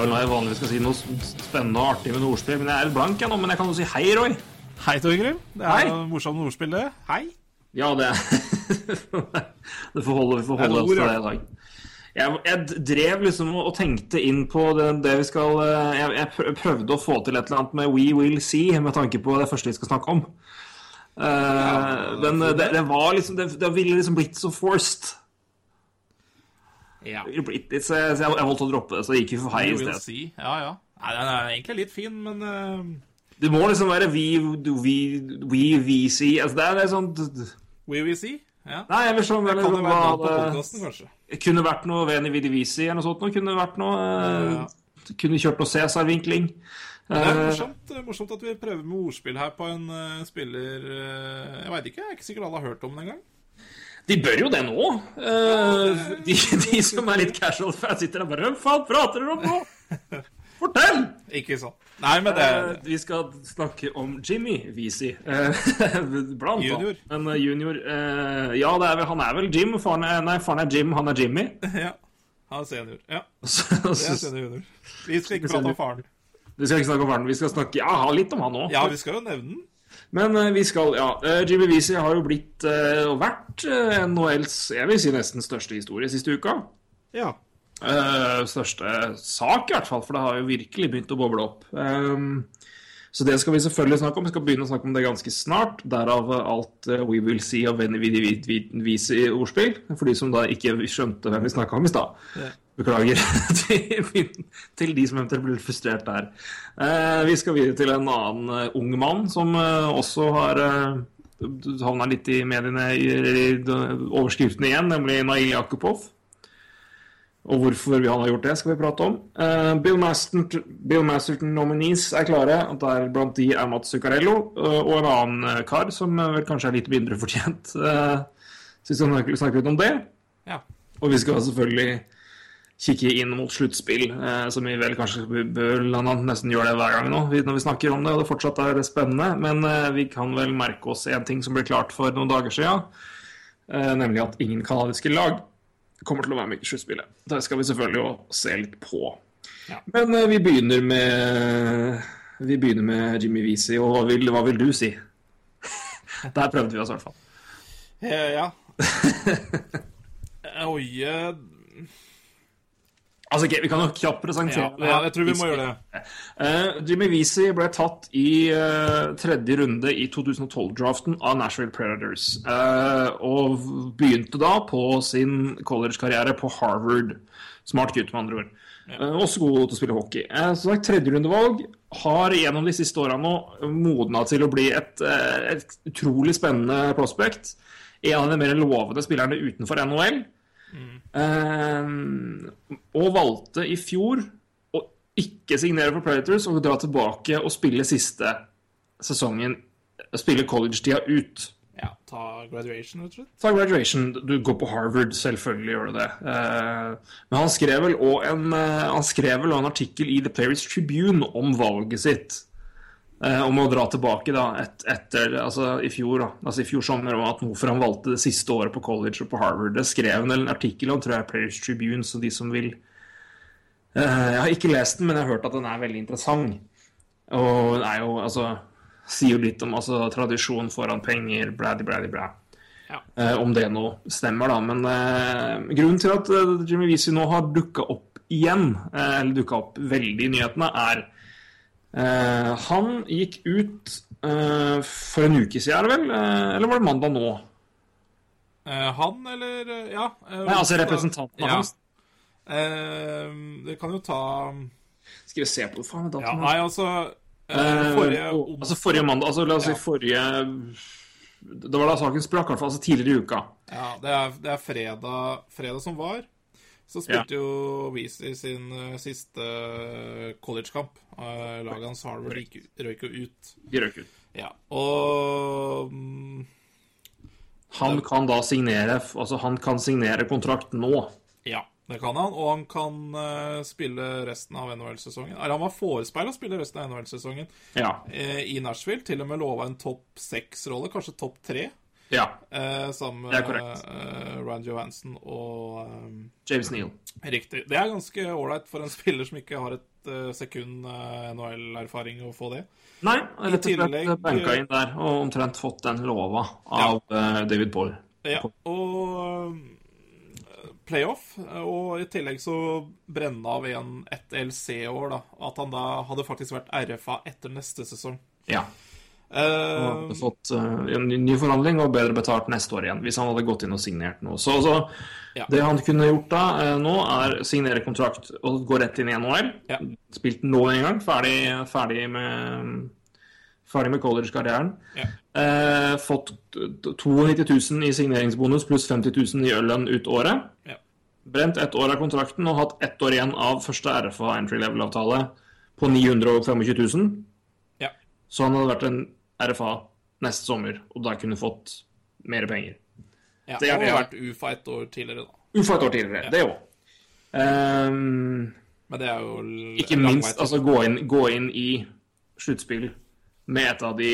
er vel når jeg vanligvis skal si noe spennende og artig med noe ordspill, men jeg er blank jeg nå, men jeg kan jo si hei, Roy. Hei, Torgrim. Det er Hei. morsomt ordspill, det. Hei. Ja, det Det får holde, vi får holde oss til det i dag. Jeg, jeg drev liksom og tenkte inn på det, det vi skal eh, jeg, jeg prøvde å få til et eller annet med We Will See, med tanke på det første vi skal snakke om. Eh, men det, det var liksom Det, det ville liksom blitt så forced. Ja. Litt, så jeg, så jeg, jeg valgte å droppe det, så gikk vi for high i stedet. see. Ja, ja. Nei, den er egentlig litt fin, men uh... Det må liksom være We, we, we, we See altså, Det er er sånn We we see. Ja. Nei, eller sånn det det- podkasten, kanskje? Kunne vært noe Veni Vidi Visi eller noe sånt. Noe. Kunne vært noe eh, Kunne kjørt noe Cæsar-vinkling. Det er Eh, morsomt, morsomt at vi prøver med ordspill her på en uh, spiller eh, Jeg veit ikke, jeg er ikke sikkert alle har hørt om den engang. De bør jo det nå. Eh, de, de som er litt casual fans, sitter der bare Hvem faen prater dere om nå? Fortell! Ikke sånn. Nei, men det Eh, vi skal snakke om Jimmy Weezy, eh, blant Junior. annet. Men junior Ja, det er vel, han er vel Jim. Faren er, nei, faren er Jim, han er Jimmy. Ja. Han er senior. Ja, det er senior junior. Vi skal ikke prate om faren. vi skal ikke snakke om faren, vi skal snakke ja, litt om han òg. Ja, vi skal jo nevne den. Men eh, vi skal, ja, eh, Jimmy Weezy har jo blitt eh, og vært NHLs jeg vil si nesten største historie siste uka. Ja. Eh, største sak, i hvert fall, for det har jo virkelig begynt å boble opp. Um, så det skal vi selvfølgelig snakke om. Vi skal begynne å snakke om det ganske snart. Derav eh, alt uh, We Will See og Venny Vidi Visi ordspill. For de som da ikke skjønte hvem vi snakka om i stad. Ja. Beklager til, til de som eventuelt ble frustrert der. Eh, vi skal videre til en annen eh, ung mann som eh, også har uh, havna litt i mediene i, i, overskriftene igjen, nemlig Nail Jakubov. Og hvorfor han har gjort det, skal vi prate om. Eh, Bill, Masterton, nominees er klare. og Der blant de er Mats Zuccarello eh, og en annen eh, kar som eh, vel kanskje er litt mindre fortjent. Uh, så vi skal snakke, snakke litt om det. Ja. Og vi skal selvfølgelig kikke inn mot sluttspill, eh, som vi vel kanskje bør nesten gjøre det hver gang nå, når vi snakker om det, og det fortsatt er spennende. Men eh, vi kan vel merke oss en ting som ble klart for noen dager siden, eh, nemlig at ingen kanadiske lag kommer til å være med i sluttspillet. Det skal vi selvfølgelig jo se litt på. Ja. Men vi begynner med vi begynner med Jimmy Weezy, og hva vil, hva vil du si? Der prøvde vi oss i hvert fall. Ja. Oi Altså, okay, Vi kan jo kjapt presentere ja, ja, jeg tror vi må gjøre det. Uh, Jimmy Vesey ble tatt i uh, tredje runde i 2012-draften av Nashville Predators. Uh, og begynte da på sin college-karriere på Harvard. Smart gutt, med andre ord. Eh, også god til å spille hockey. Så Tredjerundevalg har gjennom de siste åra nå modna til å bli et, et utrolig spennende prospect. En av de mer lovende spillerne utenfor NHL. Eh, og valgte i fjor å ikke signere for Predators og dra tilbake og spille siste sesongen. Spille college-tida ut. Ja, ta graduation, rett og slett. Ta graduation. Du går på Harvard, selvfølgelig gjør du det. Eh, men han skrev vel òg en, eh, en artikkel i The Players Tribune om valget sitt. Eh, om å dra tilbake da, et, etter altså i fjor da, altså i fjor sommer, om at hvorfor han valgte det siste året på college og på Harvard. Det skrev en, en artikkel om, tror jeg, Players Tribune, så de som vil uh, Jeg har ikke lest den, men jeg har hørt at den er veldig interessant. Og den er jo, altså Sier jo litt om altså, tradisjon foran penger, blædi, blædi, blæ. Ja. Uh, om det nå stemmer, da. Men uh, grunnen til at Jimmy Weezy nå har dukka opp igjen, eller dukka opp veldig i nyhetene, er eh, Han gikk ut eh, for en uke siden, er det vel? Eh, eller var det mandag nå? Eh, han, eller eh, Ja. eh, Nei, altså representanten Ja. hans. Eh, det kan jo ta Skal vi se på faen, Ja, datoen nei, altså Forrige altså forrige mandag, altså la oss si forrige Det var da saken sprakk, i hvert fall. Altså tidligere i uka. Ja, det er, det er fredag, fredag som var. Så spilte jo Weasley sin uh, siste collegekamp. Uh, laget hans Harvard røyk jo ut. De røyk ut. Ja, og um, Han kan da signere Altså han kan signere kontrakt nå. Ja, Det kan han, og han kan uh, spille resten av NHL-sesongen. Eller han var forespeila å spille resten av NHL-sesongen Ja. uh, i Nashville. Til og med lova en topp seks-rolle, kanskje topp tre, ja. eh, sammen med eh, Ryan Johansen og eh, James Neal. Riktig. Det er ganske ålreit for en spiller som ikke har et eh, sekund eh, NHL-erfaring, å få det. Nei, rett og slett banka inn der og omtrent fått den lova av eh, David Boll. Ja, og øh, playoff, og i tillegg så brenne av en et LC-år, da. At han da hadde faktisk vært RFA etter neste sesong. Ja. Eh, Og hadde fått eh, en ny forhandling og bedre betalt neste år igjen, hvis han hadde gått inn og signert noe. Så, så Ja. det han kunne gjort da eh, nå, er signere kontrakt og gå rett inn i NHL. Ja. Spilt nå en gang, ferdig, ferdig med Ferdig med college-karrieren. Ja. Eh, fått 92 000 i signeringsbonus pluss 50 000 i øllønn ut året. Ja. Brent ett år av kontrakten og hatt ett år igjen av første RFA entry level-avtale på 925 000. Ja. Så han hadde vært en RFA neste sommer, og da kunne fått mer penger. ja, det har vært UFA et år tidligere, da. Ufa et år tidligere, det òg. Men det er jo ikke minst altså, gå, inn, gå inn i sluttspill med et av de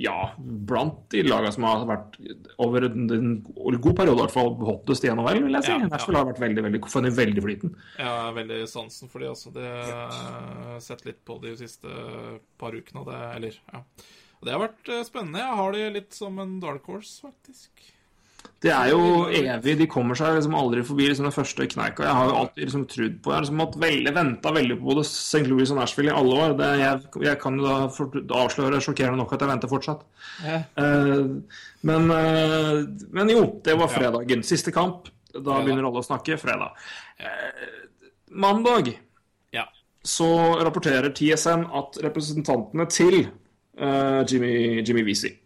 ja, blant de lagene som har vært over en, en god periode i hvert fall hottest i NHL, vil jeg si. Ja, ja. Har vært veldig, veldig, funnet veldig flyten. Ja, veldig sansen for de altså. Det har jeg sett litt på de siste par ukene, det Eller, ja. Det har vært eh, spennende. Jeg har de litt som en dark horse, faktisk. Det er jo evig. De kommer seg liksom aldri forbi liksom den første kneika. Jeg har jo alltid liksom trodd på Jeg har liksom hatt veldig, venta veldig på både St. Louis og Nashville i alle år. Det, jeg, jeg kan jo da for, avsløre sjokkerende nok at jeg venter fortsatt. Ja. Uh, men, uh, men jo, det var fredagen. Siste kamp. Da begynner alle å snakke. Fredag. Uh, mandag ja. så rapporterer TSN at representantene til Jimmy, Jimmy Vesey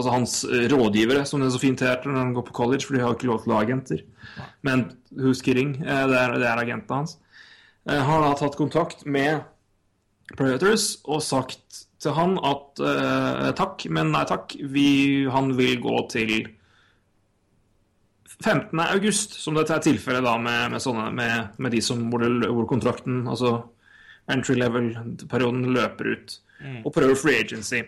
Altså hans eh, rådgivere, som det er så fint heter når han går på college, for de har jo ikke lov til å ha agenter. Men who's kidding? Eh, det, er, det er agentene hans. Han har da tatt kontakt med Predators og sagt til han at eh, takk, men nei takk. Vi, han vil gå til 15. august, som dette er tilfellet da med, med, sånne, med, med de som hvor, det, hvor kontrakten, altså entry level-perioden, løper ut. Og prøver free agency.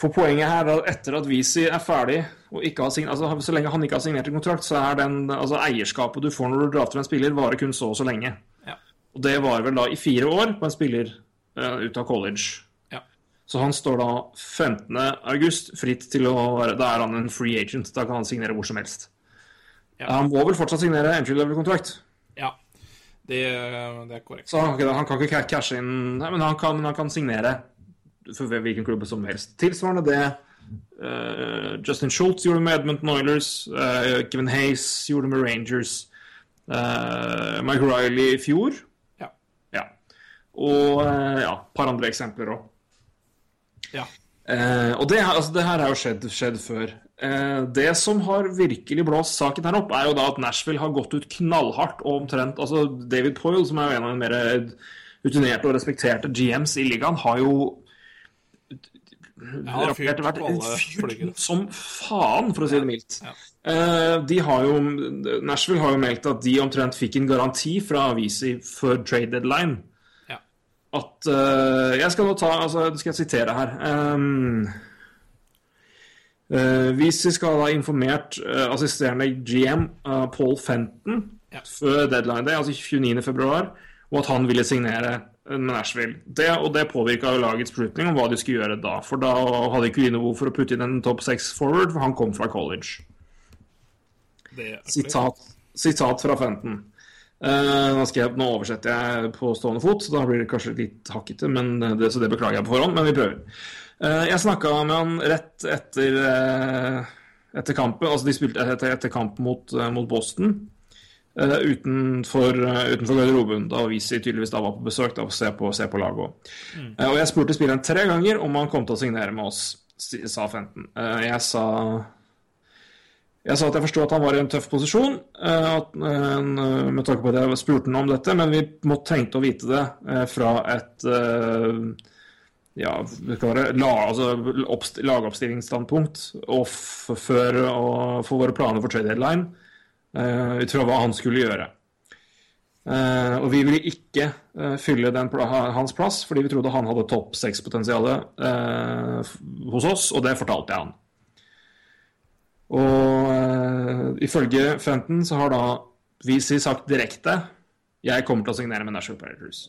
For poenget her er at etter at Visi er ferdig, og ikke har sign altså, så lenge han ikke har signert en kontrakt, så er den, altså, eierskapet du får når du drafter en spiller, varer kun så og så lenge. Ja. Og det var vel da i fire år på en spiller uh, ut av college. Ja. Så han står da 15. august fritt til å være Da er han en free agent. Da kan han signere hvor som helst. Ja. Han må vel fortsatt signere entry level-kontrakt. ja. Det, det er korrekt. Så han, kan- han kan ikke ca- cashe inn Nei, men han kan, han kan signere for hvilken klubb som helst. Tilsvarende det uh, Justin Schultz gjorde med Edmonton Oilers. uh, Kevin Hayes gjorde med Rangers. eh, Mike Riley i fjor. Ja. Ja. Og ja, et par andre eksempler òg. Ja. Eh, og det, altså, det her har jo skjedd, skjedd før. Eh, det som har virkelig blåst saken her opp, er jo da at Nashville har gått ut knallhardt og omtrent Altså David Poyle, som er jo en av de mer rutinerte og respekterte GMs i ligaen, har jo han har fyrt rapportert vært fyrt som faen, for å si det mildt. Ja. Eh, de har jo, Nashville har jo meldt at de omtrent fikk en garanti fra aviser før trade deadline Ja. at uh, Jeg skal nå ta altså, Skal jeg sitere her. Um, uh, Visi skal ha informert uh, assisterende GM uh, Paul Fenton Ja. før deadline day, altså 29. februar, og at han ville signere med Nashville. Det, og det påvirka lagets beslutning om hva de skulle gjøre da. For da hadde ikke de noe behov for å putte inn en topp seks forward, for han kom fra college. Sitat, sitat fra Fenton. Eh, nå, jeg, nå oversetter jeg på stående fot, så da blir det kanskje litt hakkete, men det, så det beklager jeg på forhånd, men vi prøver. Eh, jeg snakka med han rett etter, eh, etter kampen, altså de spilte etter, etter kamp mot, eh, mot Boston. Eh, utenfor, eh, utenfor garderoben, da Avisi tydeligvis da var på besøk da, og se på, se på laget òg. og jeg spurte spilleren tre ganger om han kom til å signere med oss, sa Fenton. Eh, jeg sa jeg sa at jeg forsto at han var i en tøff posisjon, eh, at, eh, med tanke på at jeg spurte han om dette, men vi måtte trengte å vite det eh, fra et eh, ja, skal la, altså, lagoppstillingsstandpunkt og før og for våre planer for trade deadline, eh, ut fra hva han skulle gjøre. Eh, og vi ville ikke eh, fylle den, hans plass, fordi vi trodde han hadde topp seks-potensialet eh, hos oss, og det fortalte jeg han. Og eh, ifølge Fenton så har da Visi sagt direkte jeg kommer til å signere med National Predators.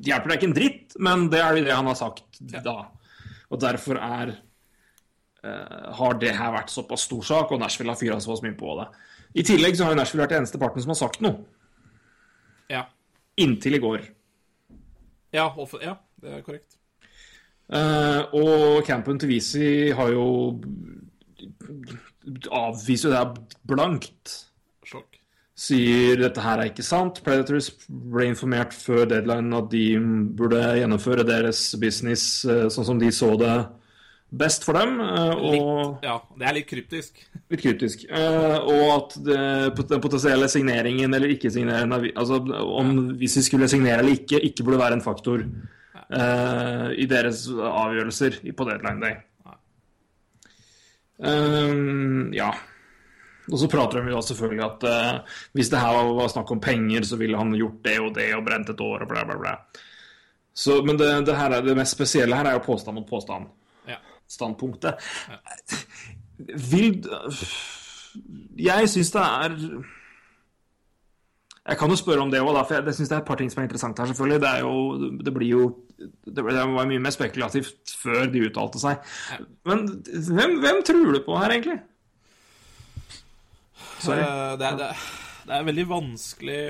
Det hjelper deg ikke en dritt, men det er det han har sagt da. Og derfor er eh, har det her vært såpass stor sak, og Nashville har fyra såpass mye på det. I tillegg så har jo Nashville vært den eneste parten som har sagt noe. Ja. Inntil i går. Ja, ja, det er korrekt. Uh, og campen til Visi har jo avviser jo det her blankt. Sjokk. Sier dette her er ikke sant. Predators ble informert før deadline at de burde gjennomføre deres business uh, sånn som de så det best for dem. eh, Litt, ja, det er litt kryptisk. litt kryptisk. Eh, og at det, den potensielle signeringen eller ikke signeringen Altså om hvis vi skulle signere eller ikke, ikke burde være en faktor uh, i deres avgjørelser på deadline day. Eh, ja. Og så prater de jo selvfølgelig at uh, hvis det her var, snakk om penger, så ville han gjort det og det og brent et år og bla, bla, bla. Så, men det, det, her er, det mest spesielle her er jo påstand mot påstand Ja. Standpunktet. Vil Jeg syns det er Jeg kan jo spørre om det òg, for jeg syns det er et par ting som er interessant her, selvfølgelig. Det jo Det blir jo Det var mye mer spekulativt før de uttalte seg. Men hvem, hvem tror du på her, egentlig? Eh, Det er, det, er, det er veldig vanskelig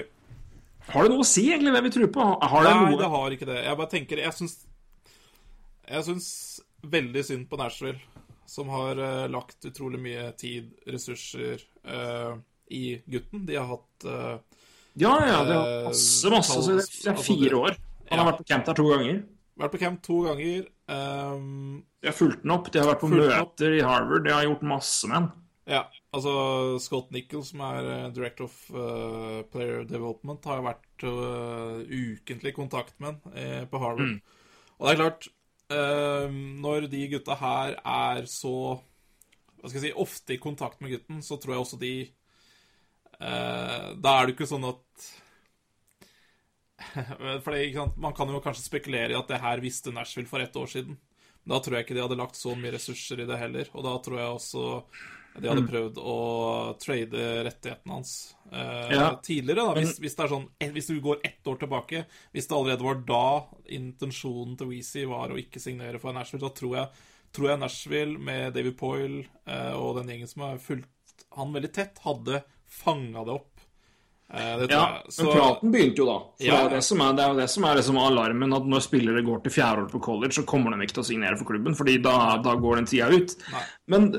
Har det noe å si, egentlig, hvem vi tror på? Har det Nei, noe det har ikke det. Jeg bare tenker Jeg syns veldig synd på Nashville, som har uh, lagt utrolig mye tid, ressurser, uh, i gutten. De har hatt uh, Ja, ja, det har masse, masse. Tals, det det er fire år. Han har vært på camp der to ganger. vært på camp to ganger. Um, De har fulgt den opp, de har vært på møter opp. i Harvard, de har gjort masse med den. Ja, altså Scott Nichols, som er director of uh, player development, har vært uh, ukentlig kontakt med ham uh, på Harvard. Og det er klart, når de gutta her er så hva skal jeg si, ofte i kontakt med gutten, så tror jeg også de eh, Da er det ikke sånn at For det, ikke sant? Man kan jo kanskje spekulere i at det her visste Nashville for ett år siden. Da tror jeg ikke de hadde lagt så mye ressurser i det heller. Og da tror jeg også de hadde prøvd å trade rettighetene hans eh, Ja. tidligere. da, hvis, hvis det er sånn, hvis du går ett år tilbake Hvis det allerede var da intensjonen til Weezy var å ikke signere for Nashville, da tror jeg, tror jeg Nashville med David Poyle eh, og den gjengen som har fulgt han veldig tett, hadde fanga det opp. Eh, det Ja. Så- men praten begynte jo da. Ja, det, er jo det, som er, det er det som er liksom alarmen, at når spillere går til fjerde år på college, så kommer de ikke til å signere for klubben, fordi da, da går den tida ut. Nei. Men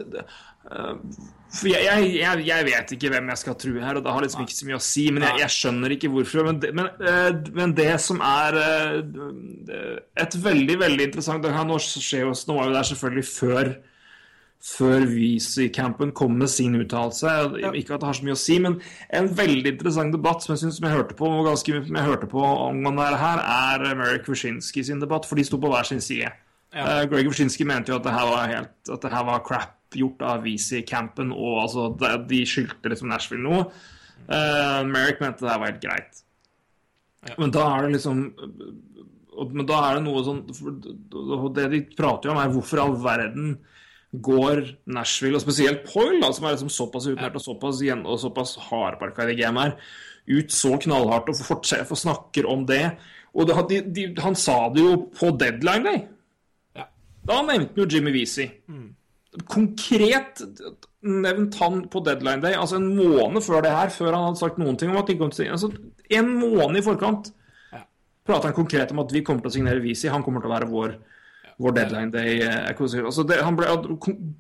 for jeg, jeg, jeg, jeg vet ikke hvem jeg skal true her, og det har liksom ikke så mye å si, men jeg, jeg skjønner ikke hvorfor. Men det, men, eh, men det som er eh, et veldig, veldig interessant Nå skjer jo, nå var jo det her selvfølgelig før før Weezy-campen kom med sin uttalelse. Ikke at det har så mye å si, men en veldig interessant debatt som jeg synes som jeg hørte på ganske som jeg hørte på om det her, er Merrick Wyszynski sin debatt, for de sto på hver sin side. Eh, Greg Wyszynski mente jo at det her var helt At det her var crap gjort av VC-campen, og altså de skyldte liksom Nashville noe. Uh, Merrick mente det her var helt greit. Men da er det liksom Men da er det noe sånn Det de prater jo om, er hvorfor all verden går Nashville, og spesielt da, som er liksom såpass utlært og såpass, gjen- og såpass hardparka i det gamet her, ut så knallhardt og fortsetter å snakker om det. Og det, de, de, han sa det jo på deadline day. Da nevnte han jo Jimmy Weezy. Konkret nevnte han på deadline day, altså en måned før det her, før han hadde sagt noen ting om at de kom til å. Altså, en måned i forkant Ja. prater han konkret om at vi kommer til å signere Weezy. Han kommer til å være vår, vår deadline day. eh. Altså, det, han ble kon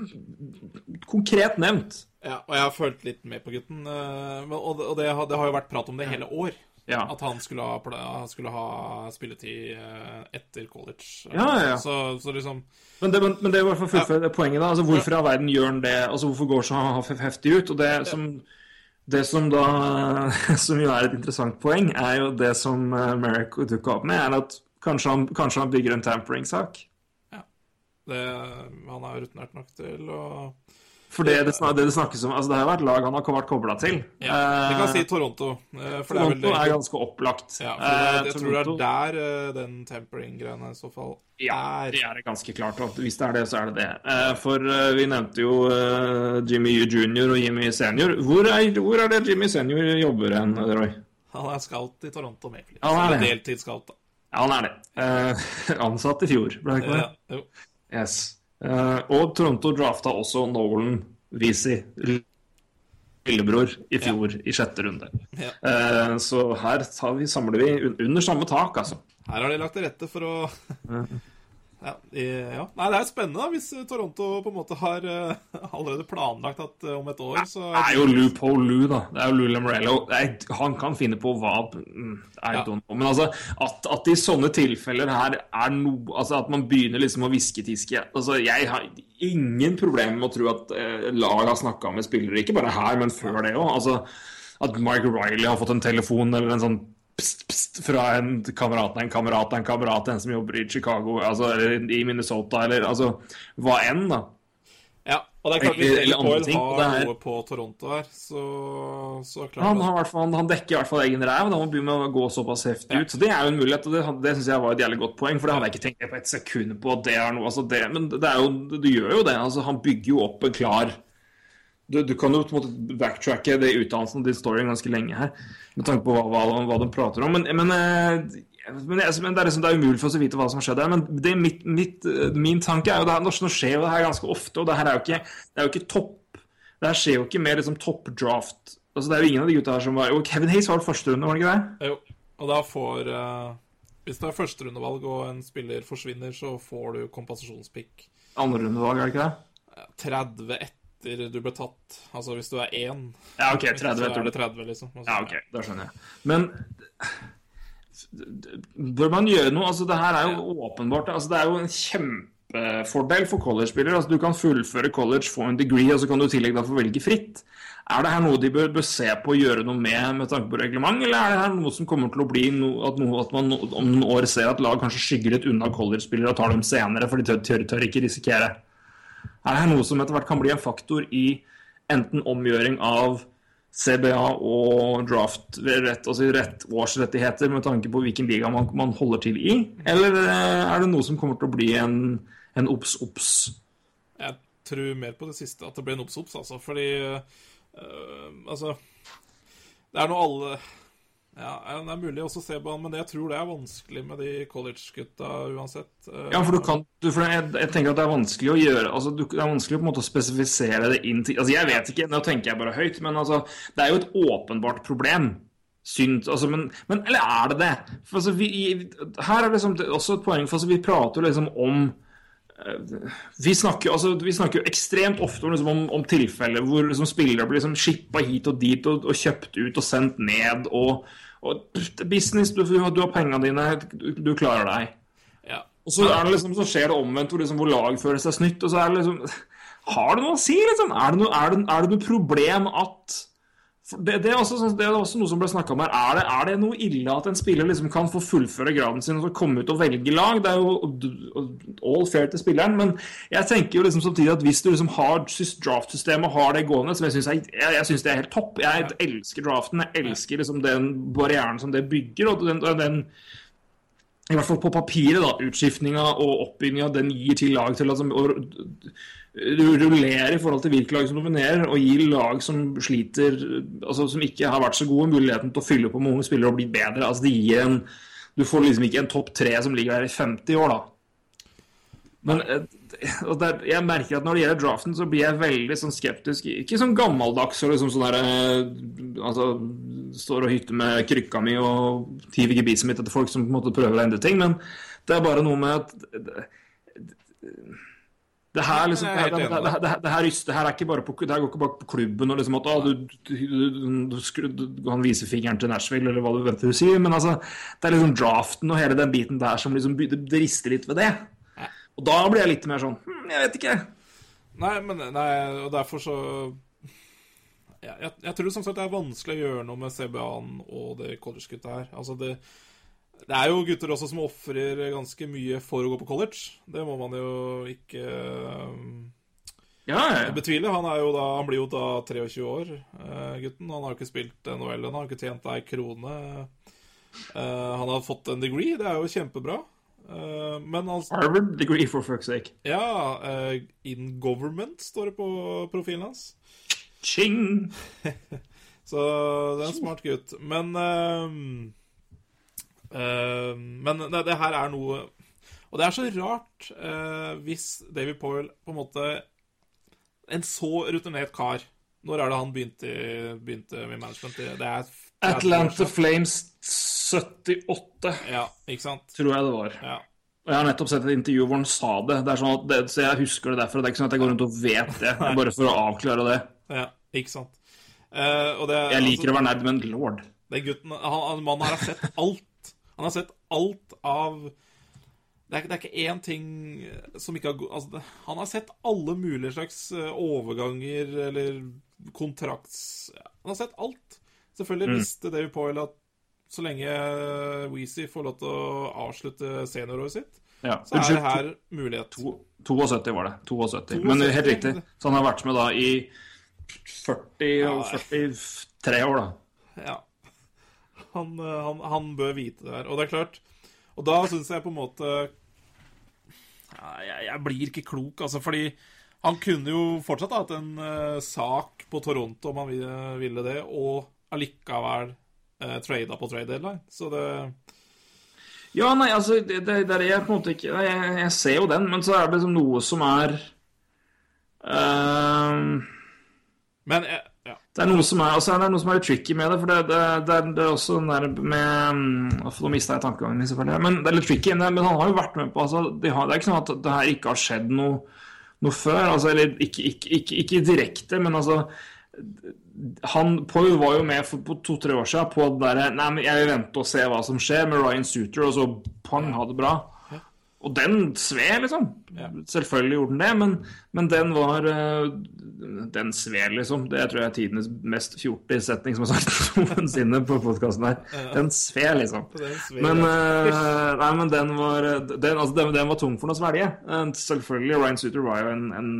konkret nevnt. Ja, og jeg har følt litt med på gutten. eh, Og det, og det, har, det har jo vært prat om det hele år. Ja. At han skulle ha, skulle ha spilletid eh, etter college. Ja, ja, ja. Så, så liksom Men det, men, men det er i hvert fall fullføre ja. poenget. da, altså Hvorfor i all verden gjør han det? altså Hvorfor går så heftig ut? og Det som det som da Som jo er et interessant poeng, er jo det som eh, Merrick dukka opp med, er at kanskje han, kanskje han bygger en tampering-sak. det, Han er rutinert nok til å For det det, det det snakkes om altså Det har vært lag han har vært kobla til. Ja, vi kan si Toronto. eh, For det er vel Toronto er ganske opplagt. Ja, for det, Eh, jeg tror det er der eh, den tempering-greiene i så fall er. Ja, det er det ganske klart. Hvis det er det, så er det det. Eh, For eh, vi nevnte jo eh, Jimmy junior og Jimmy senior. Hvor er, hvor er det Jimmy senior jobber hen, Roy? Han er scout i Toronto Maple Leafs. Han er det. deltidsscout, da. Ja, han er det. Eh, Ansatt i fjor, ble det ikke det? Ja, jo. Yes. Eh, og Toronto drafta også Nolan Visi, lillebror, i fjor i sjette runde. Ja. Eh, så her tar vi, samler vi under samme tak, altså. Her har de lagt til rette for å ja, ja. Nei, det er spennende da, hvis eh, Toronto på en måte har uh, allerede planlagt at uh, om et år så Det er jo Lou Paul Lou, da. Det er jo Lou Lamorello. Han kan finne på hva mm, I Ja. don't know. Men altså, at, at i sånne tilfeller her er noe Altså at man begynner liksom å hvisketiske Altså, jeg har ingen problemer med å tro at uh, lag har snakka med spillere, ikke bare her, men før det òg. Altså, at Mike Riley har fått en telefon eller en sånn pst, pst, fra en kamerat av en kamerat av en kamerat, en som jobber i Chicago, altså, eller i Minnesota, eller altså hva enn, da. Ja, og det er klart hvis ting, og har det er- noe på Toronto her, så, så klart Han, hvert fall, han dekker i hvert fall egen ræv. Da må begynne å gå såpass heftig ut. Så Det er jo en mulighet, og det, det syns jeg var et jævlig godt poeng. For det hadde jeg ikke tenkt på et sekund på. at det er noe, altså det, Men det er jo, du gjør jo det. altså Han bygger jo opp en klar du, du kan jo på en måte backtracke det utdannelsen og står story ganske lenge her, med tanke på hva, hva, hva de prater om. Men, men, eh, men, men det, er liksom, det er umulig for oss å vite hva som har skjedd her. Men det, mitt, mitt, eh, min tanke er jo det her, Nå skjer jo det her ganske ofte, og det her er jo ikke, det er jo ikke topp Det her skjer jo ikke med liksom topp draft. Altså, det er jo ingen av de gutta her som var jo, Kevin Hayes var vel første runde, var det ikke det? Jo, og da får uh, Hvis det er førsterundevalg og en spiller forsvinner, så får du kompensasjonspick Andre rundevalg, er det ikke det? eh, 30 etter du ble tatt. Altså hvis du er én, Ja, OK. 30 så er etter det det. 30, liksom. Altså, Ja, OK. Da skjønner jeg. Men bør man gjøre noe? Altså, det her er jo åpenbart altså, Det er jo en kjempefordel for college-spillere. Altså, du kan fullføre college, få en degree, og så kan du i tillegg da få velge fritt. Er det her noe de bør, bør se på og gjøre noe med med tanke på reglement, eller er det her noe som kommer til å bli no, at, noe, at man om noen år ser at lag kanskje skygger litt unna college-spillere og tar dem senere, for de tør, tør, tør ikke risikere? Er det noe som etter hvert kan bli en faktor i enten omgjøring av CBA og draft rett, altså rett årsrettigheter med tanke på hvilken liga man, man holder til i? Eller eh, er det noe som kommer til å bli en, en obs-obs? Jeg tror mer på det siste, at det blir en obs-obs, altså. Fordi øh, Altså Det er nå alle Ja, det er mulig å se på han, men jeg tror det er vanskelig med de college-gutta uansett. Ja, for du kan du, for jeg, jeg tenker at det er vanskelig å gjøre altså, du, Det er vanskelig på en måte å spesifisere det inn til Altså, jeg vet ikke, nå tenker jeg bare høyt, men altså Det er jo et åpenbart problem. Synd, altså, men, men Eller er det det? For, altså, vi, her er liksom det også et poeng, for altså, vi prater jo liksom om vi snakker, altså, vi snakker jo ekstremt ofte om, liksom, om, om tilfeller hvor liksom, spillere blir liksom, shippa hit og dit og, og kjøpt ut og sendt ned. Og, og business, du, du har pengene dine, du, du klarer deg. ja. Og så, er det liksom, så skjer det omvendt, hvor, liksom, hvor lag føler seg snytt. Og så er det liksom Har det noe å si, liksom? Er det noe, er det, er det noe problem at det, det, er også, sånn- det er også noe som ble snakka om her. Er det, er det noe ille at en spiller liksom kan få fullføre graden sin og komme ut og velge lag? Det er jo all fair til spilleren, men jeg tenker jo liksom samtidig at hvis du liksom har sys- draftsystemet og har det gående, som jeg syns jeg, jeg synes det er helt topp Jeg elsker draften, jeg elsker liksom den barrieren som det bygger, og den, den i hvert fall på papiret, da, utskiftninga og oppbygginga den gir til lag til altså, å rullere i forhold til hvilke lag som dominerer, og gi lag som sliter, altså som ikke har vært så gode, muligheten til å fylle på med unge spillere og bli bedre. altså det gir en Du får liksom ikke en topp tre som ligger der i 50 år, da. Men eh, der, jeg merker at når det gjelder draften, så blir jeg veldig sånn skeptisk. Ikke sånn gammeldags og liksom sånn der eh, Altså står og hytter med krykka mi og tiver gebisset mitt etter folk som på en måte prøver å endre ting, men det er bare noe med at det, det her liksom det, her, det, enig det, det, det her, det her er ikke bare på, det her går ikke bare på klubben og liksom at å, du, du, du, du, skru- du kan vise fingeren til Nashville, eller hva du venter å si. men altså det er liksom draften og hele den biten der som liksom det, det rister litt ved det. Og da blir jeg litt mer sånn hm, Jeg vet ikke. Nei, men nei, og derfor så ja, jeg, jeg tror som sagt det er vanskelig å gjøre noe med CBA-en og det college-gutta her. Altså det, det er jo gutter også som ofrer ganske mye for å gå på college. Det må man jo ikke um, Ja, ja, betviler. Han, er jo da, han blir jo da 23 år, eh, gutten. Han har jo ikke spilt NHL ennå, har ikke tjent ei krone. Eh, han har fått en degree, det er jo kjempebra. Eh, men altså Harvard degree, for fuck's sake. Ja, eh, in government står det på profilen hans. Ching! Så det er en smart gutt. Men ehm, ehm, Men det, det her er noe Og det er så rart uh, hvis David Poyle på en måte En så rutinert kar Når er det han begynte, begynte med management? Det det er 30 år Atlanta. Flames 78, Ja, ikke sant? tror jeg det var. Ja. Og jeg har nettopp sett et intervju hvor han sa det. det, er sånn at det så jeg husker det derfor. Det er ikke sånn at jeg går rundt og vet det. Det er Bare for å avklare det. ja ikke sant? Uh, og det, Jeg liker å være nerd, men lord. Den gutten, han, han, Mannen her har sett alt. Han har sett alt av Det er, det er ikke én ting som ikke har altså, Han har sett alle mulige slags eh, overganger eller kontrakts... Han har sett alt. Selvfølgelig visste David Poyle at så lenge Weezy får lov til å avslutte senioråret sitt, Ja. så er det her mulighet. 72 var det. 72. 72, Men helt riktig. Så han har vært med da i 40 og 43 år, da. Ja. Han, eh, han, han bør vite det her. Og det er klart Og da syns jeg på en måte jeg, jeg blir ikke klok, altså, fordi han kunne jo fortsatt hatt en uh, sak på Toronto om han ville, ville det, og allikevel uh, trada på trade deadline. Så det Ja, nei, altså, det, det, det er på en måte ikke jeg, jeg ser jo den, men så er det liksom noe som er uh... Men jeg. Det er noe som er, altså, det er noe som er tricky med det, for det, det, det, det er også den der med mm, Nå mista jeg tankegangen min, selvfølgelig. Men det er litt tricky. Men han har jo vært med på altså, de har, Det er ikke sånn at det her ikke har skjedd noe, noe før. Altså, eller ikke, ikke, ikke, ikke direkte, men altså han Paul var jo med for, to-tre år siden på det derre Nei, men jeg vil vente og se hva som skjer med Ryan Suter, og så pang, ha det bra. Og den sved, liksom. Selvfølgelig gjorde den det, men, men den var eh, Den sved, liksom. Det tror jeg er tidenes mest fjortis setning som er sagt noensinne på podkasten her. Den sved, liksom. Men, ja. eh, nei, men den var den, altså, den, den var tung for den å svelge. Eh, Selvfølgelig, Ryan Suter var jo en, en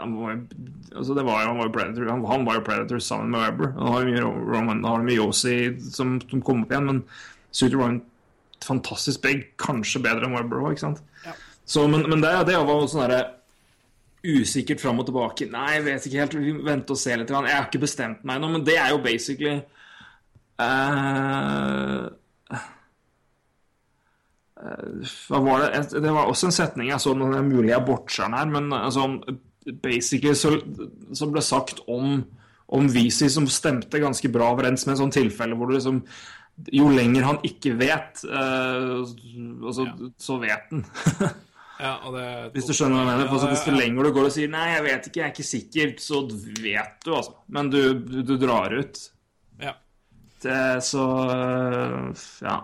han var, altså, det var jo, han var jo Predator Han, han var jo Predator sammen med Webber. Han har jo mye Yossi som, som kom opp igjen, men Suter var en fantastisk begg, kanskje bedre enn Webber òg, ikke sant? Så, men, men det, det var sånn derre usikkert fram og tilbake. Nei, jeg vet ikke helt. Vi venter og ser litt. Jeg har ikke bestemt meg ennå, men det er jo basically eh, Hva var det? Det var også en setning jeg så, nå er det mulig jeg botcher den her, men sånn basically så, så ble sagt om, om Visi, som stemte ganske bra overens med en sånn tilfelle hvor du liksom Jo lenger han ikke vet, uh, altså, så vet han. ja, det Hvis du skjønner hva jeg mener. Altså, hvis ja, ja. lenger du går og sier 'nei, jeg vet ikke, jeg er ikke sikker', så vet du, altså. Men du, du, du drar ut. Ja. Det, så uh, ja.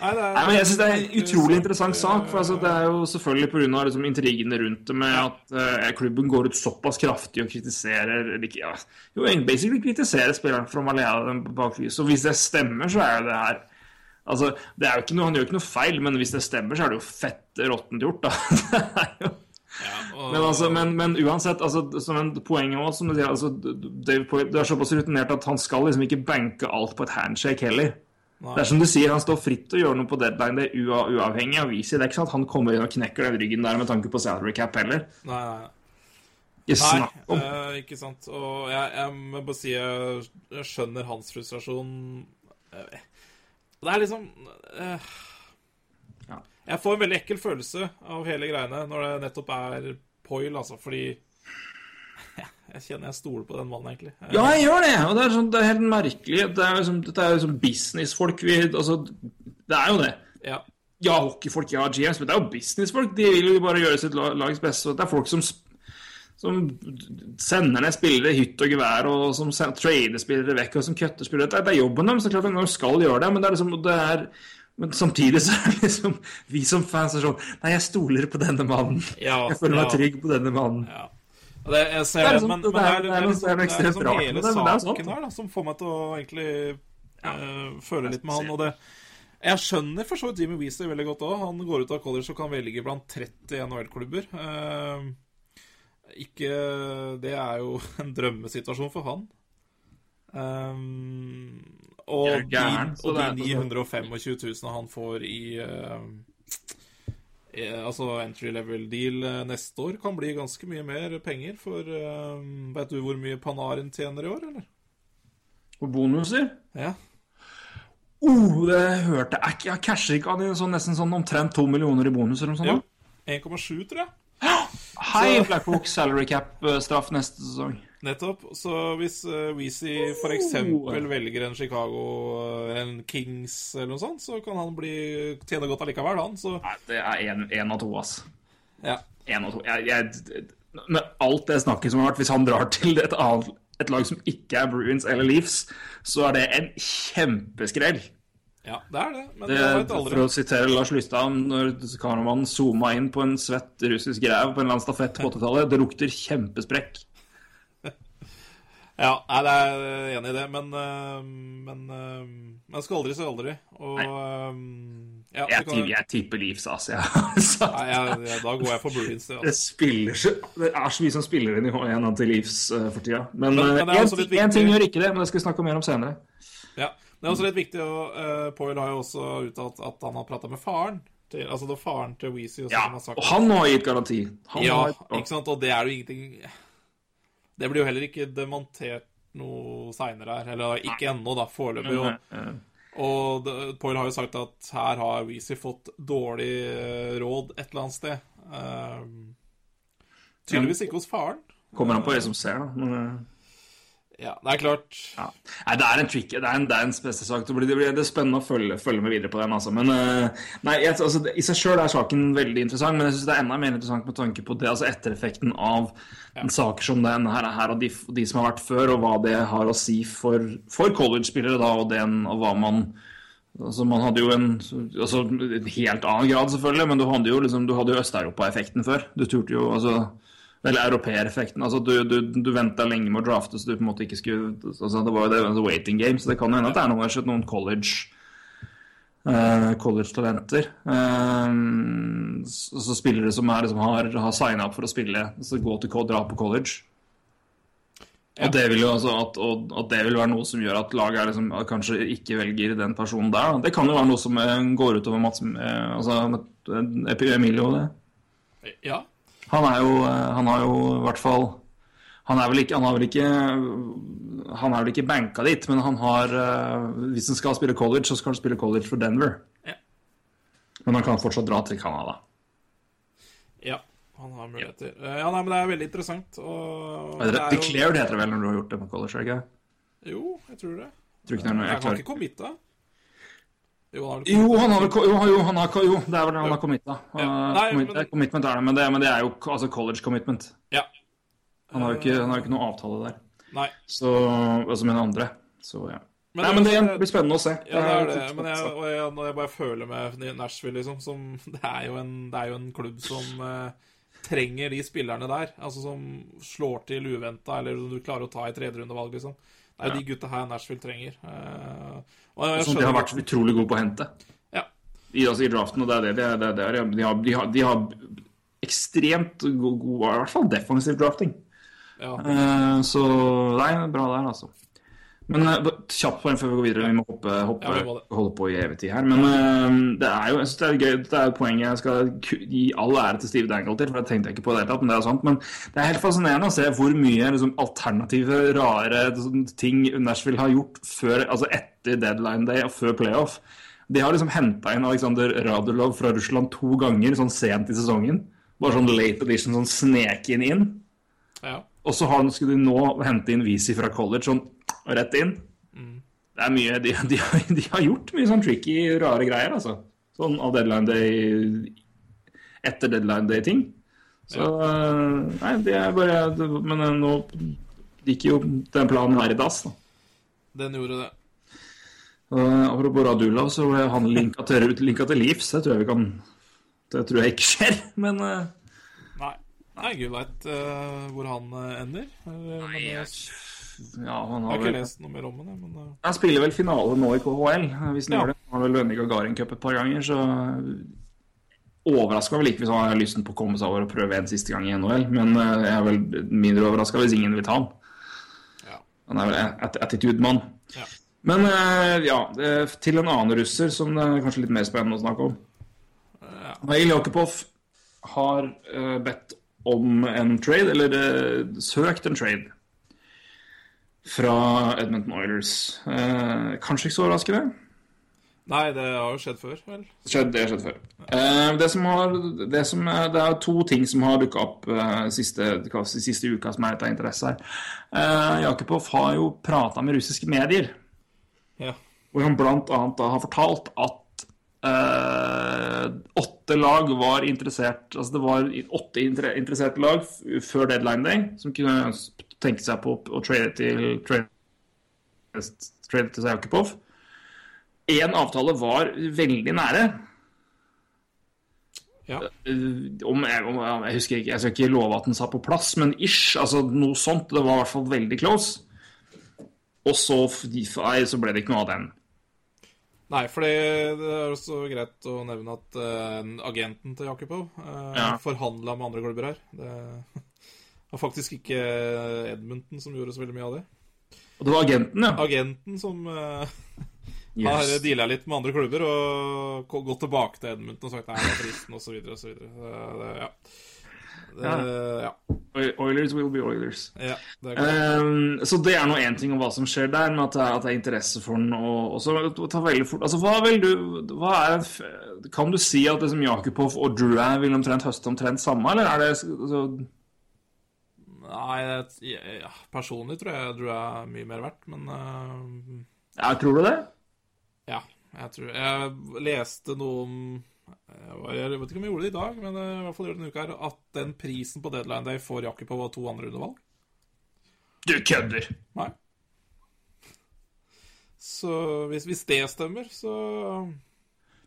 Nei, men jeg synes Det er en utrolig interessant sak. for altså, Det er jo selvfølgelig pga. Liksom, intrigene rundt det med at uh, klubben går ut såpass kraftig og kritiserer eller ja, Jo, basically kritiserer spilleren for å være dem bak. Og hvis det stemmer, så er jo det her Altså, det er jo ikke noe, Han gjør ikke noe feil, men hvis det stemmer, så er det jo fett råttent gjort. da. Det er jo... ja, og, Men, altså, men, men uansett, altså, som en poeng også, som du sier, altså, Dave du er såpass rutinert at han skal liksom ikke banke alt på et handshake heller. Nei. Det er som du sier, Han står fritt til å gjøre noe på deadline, det er ua, uavhengig av Visi. Det er ikke sånn at han kommer inn og knekker den ryggen der med tanke på salary cap heller. Nei, nei, nei. Nei, eh, ikke sant. Og jeg, jeg må bare si jeg, jeg skjønner hans frustrasjon. Det er liksom eh, Jeg får en veldig ekkel følelse av hele greiene når det nettopp er Poil, altså, fordi jeg kjenner jeg stoler på den mannen, egentlig. Ja, jeg gjør det! Og det er, sånn, det er helt merkelig. Det er liksom, dette er liksom businessfolk. Vi, altså, det er jo det. ja. Ja, hockeyfolk, ja, GMs, men det er jo businessfolk. De vil jo bare gjøre sitt lags beste. og Det er folk som, som sender ned spillere i hytt og gevær, og som trader spillere vekk, og som cutter spillere. Det er, det er jobben deres, så klart de skal gjøre det, men det er liksom det er, men samtidig så er det liksom vi som fans er sånn Nei, jeg stoler på denne mannen. Ja, Jeg føler meg ja. trygg på denne mannen. Ja. Det, jeg ser Det er liksom- men, det er- hele er saken her da, som får meg til å egentlig eh, føle litt med han. Og det, jeg skjønner for så vidt Jimmy Weasley veldig godt òg. Han går ut av college og kan velge blant 30 NHL-klubber. Uh, ikke Det er jo en drømmesituasjon for han. Um, og, gæren, de, og de er- 925 000 han får i uh, i, Altså entry level deal eh, neste år, kan bli ganske mye mer penger. For um, Vet du hvor mye Panarin tjener i år, eller? På bonuser? Ja. Oh, det hørte jeg ikke. Casher ikke han sånn, nesten sånn omtrent to millioner i bonuser eller noe sånt? 1,7, tror jeg. Hei, Blackbook, salary cap-straff neste sesong. Nettopp. Så hvis uh, Weezy for eksempel velger en Chicago en Kings eller noe sånt, så kan han bli tjene godt allikevel, han. Så Nei, det er én av to, ass. ja. En av to. Jeg, jeg, med alt det snakket som har vært, hvis han drar til et, annet, et lag som ikke er Bruins eller Leafs, så er det en kjempeskrell. ja, det er det. Men Det, det aldri. for å sitere Lars Lystad, når kameramannen zooma inn på en svett russisk grev på en eller annen stafett på 80-tallet, det lukter kjempesprekk. Ja, det er jeg enig i det, men uh, Men uh, man skal aldri si aldri. Og ja, Jeg, kan- jeg tipper Leafs, altså. Nei, jeg, jeg, da går jeg for Bruins, det. det, Altså. det er så mye som spiller inn i H1 til Leafs uh, for tida. Men Men- én viktig- ting gjør ikke det, men det skal vi snakke mer om senere. Ja. Det er også litt viktig og uh, Poil har jo også uttalt at han har prata med faren. Til, altså det er faren til Weezy Ja, og han har gitt garanti. Han Ja, har, ikke sant? Og det er jo ingenting Det blir jo heller ikke demontert noe seinere her. Eller ikke ennå, da, foreløpig. Og, og Poil har jo sagt at her har Weezy fått dårlig eh, råd et eller annet sted. Ehm, tydeligvis ikke hos faren. Kommer an på det som ser, da. Men, eh, Ja, det er klart. ja. Nei, det er en tricky, det er en, det er en spesiell sak. Det blir, det blir det spennende å følge, følge med videre på den. Altså. Men eh, nei, jeg, altså, i seg sjøl er saken veldig interessant, men jeg syns det er enda mer interessant med tanke på det, altså ettereffekten av ja. saker som den her, her og de, de som har vært før, og hva det har å si for, for college-spillere, da, og, den, og hva man Altså, man hadde jo en altså, helt annen grad, selvfølgelig, men du hadde jo, liksom, du hadde jo Øst-Europa-effekten før. Du turte jo altså Eller europeereffekten. Altså, du, du, du venta lenge med å drafte, så du på en måte ikke skulle altså, Det var jo det altså, waiting game, så det kan hende at det er noen, noen college Uh, college-talenter. Uh, så, så spillere som, er, liksom, har, har signa opp for å spille, så gå til dra på college. Ja. Og, det vil jo, altså, at, og, at det vil være noe som gjør at laget liksom, kanskje ikke velger den personen der. Da. Det kan jo være noe som eh, går utover Mats eh, altså, Emilio. det. Ja. Han er jo eh, Han har jo i hvert fall Han er ikke Han er ikke Han er vel ikke banka dit, men han har eh, Hvis han skal spille college, så skal han spille college for Denver. Ja. Men han kan fortsatt dra til Canada. ja. Han har muligheter. Ja, Ja, nei, men det er veldig interessant. Og det det er jo- Declared heter det vel når du har gjort det på college? ikke? Jo, jeg tror det. Tror ikke det er noe Jeg jeg har ikke committe. Jo, han har vel Jo, han har vel jo, jo, han har, jo, det er vel det han har committa. Ja. Nei, commit, men- Commitment er det, men det, men det er jo altså college commitment. Ja. Han har jo ikke, han har ikke noe avtale der. Nei. Så, altså med den andre. Så ja. Men Nei, det- men det blir spennende å se. Ja, det er det. Men jeg, og jeg, når jeg bare føler med Nashville, liksom som, det, er jo en, det er jo en klubb som eh, trenger de spillerne der. Altså som slår til uventa, eller som du klarer å ta i tredjerundevalg, liksom. Det er jo de gutta her Nashville trenger. Eh, og jeg Som de har vært utrolig gode på å hente Ja. i, altså, i draften. Og det er det, det, er- det, er- de, har, de, har, de har ekstremt god, god, i hvert fall defensiv drafting. ja. Uh, så nei, bra der, altså. Men uh, kjapt på en før vi går videre. Vi må hoppe, hoppe Ja, vi må holde på i evig tid her. Men uh, det er jo jeg synes det er gøy. Det er poenget jeg skal gi all ære til Steve Dangle til, for det tenkte jeg ikke på i det hele tatt, men det er sant. Men det er helt fascinerende å se hvor mye liksom, alternative, rare sånn, ting Nashville har gjort før, altså etter deadline day og før playoff. De har liksom henta inn Aleksandr Radulov fra Russland to ganger sånn sent i sesongen. Bare sånn late edition, sånn snek inn ja. Og så skulle de nå hente inn Visi fra college sånn rett inn. Det er mye de, de, har- de har gjort mye sånn tricky, rare greier, altså. Sånn av deadline day Etter deadline day-ting. Så ja. Nei, det er bare det, Men eh, nå gikk jo den planen her i dass, da. Den gjorde det. Uh, apropos Radulov, så ble han linka til, linka til Leafs. Det tror jeg vi kan Det tror jeg ikke skjer, men uh... Nei. Nei, gud veit hvor han eh, ender. Eh, Nei, jeg ja, han har har ikke vel lest noe mer om det, men eh, Han spiller vel finale nå i KHL, hvis han Ja. gjør det. Han har vel vunnet Gagarin Cup et par ganger, så overraska vel ikke hvis han har lysten på å komme seg over og prøve en siste gang i NHL, men eh, jeg er vel mindre overraska hvis ingen vil ta ham. Ja. Han er vel at attitude-mann. Ja. Men eh, ja, eh, til en annen russer som det er kanskje litt mer spennende å snakke om. Nail Jakubov har eh, bedt om en trade, eller søkt en trade, fra Edmonton Oilers. Kanskje ikke så overraskende? Nei, det har jo skjedd før, vel? Skjedd, det har skjedd før. Det, som har, det, som det er to ting som har dukka opp siste, siste uka som er av interesse her. Jakubov har jo prata med russiske medier, Ja. hvor han blant annet da har fortalt at eh, åtte lag var interessert Altså det var åtte inter interesserte lag før deadline day som kunne tenke seg på å trade til trade, trade til seg Jakubov. Én avtale var veldig nære. Ja. Uh, om jeg, om, jeg husker ikke, jeg skal ikke love at den satt på plass, men ish. altså Noe sånt. Det var i hvert fall veldig close. Og så, nei, så ble det ikke noe av den. Nei, for det er også greit å nevne at uh, agenten til Jakubov uh, Ja. forhandla med andre klubber her. Det var faktisk ikke Edmundton som gjorde så veldig mye av det. Og det var agenten, ja. Agenten som uh, Yes. har deala litt med andre klubber og gått tilbake til Edmundton og sagt nei, det er fristen, osv. osv. Ja. Det, ja. Oilers will be Oilers. ja. Det. Um, så det er nå én ting om hva som skjer der, men at det er, at det er interesse for den. Og, og så ta veldig fort Altså, hva vil du hva er, Kan du si at liksom Jakubov og Drouin vil omtrent høste omtrent samme, eller er det så, Nei, det, ja, personlig tror jeg du er mye mer verdt, men uh, ja, Tror du det? Ja, jeg tror Jeg leste noe om jeg vet ikke om jeg gjorde det i dag, men eh, i hvert fall gjorde det denne uka her, at den prisen på deadline day for Jakubov var to andre undervalg. Du kødder! Nei. Så hvis, hvis det stemmer, så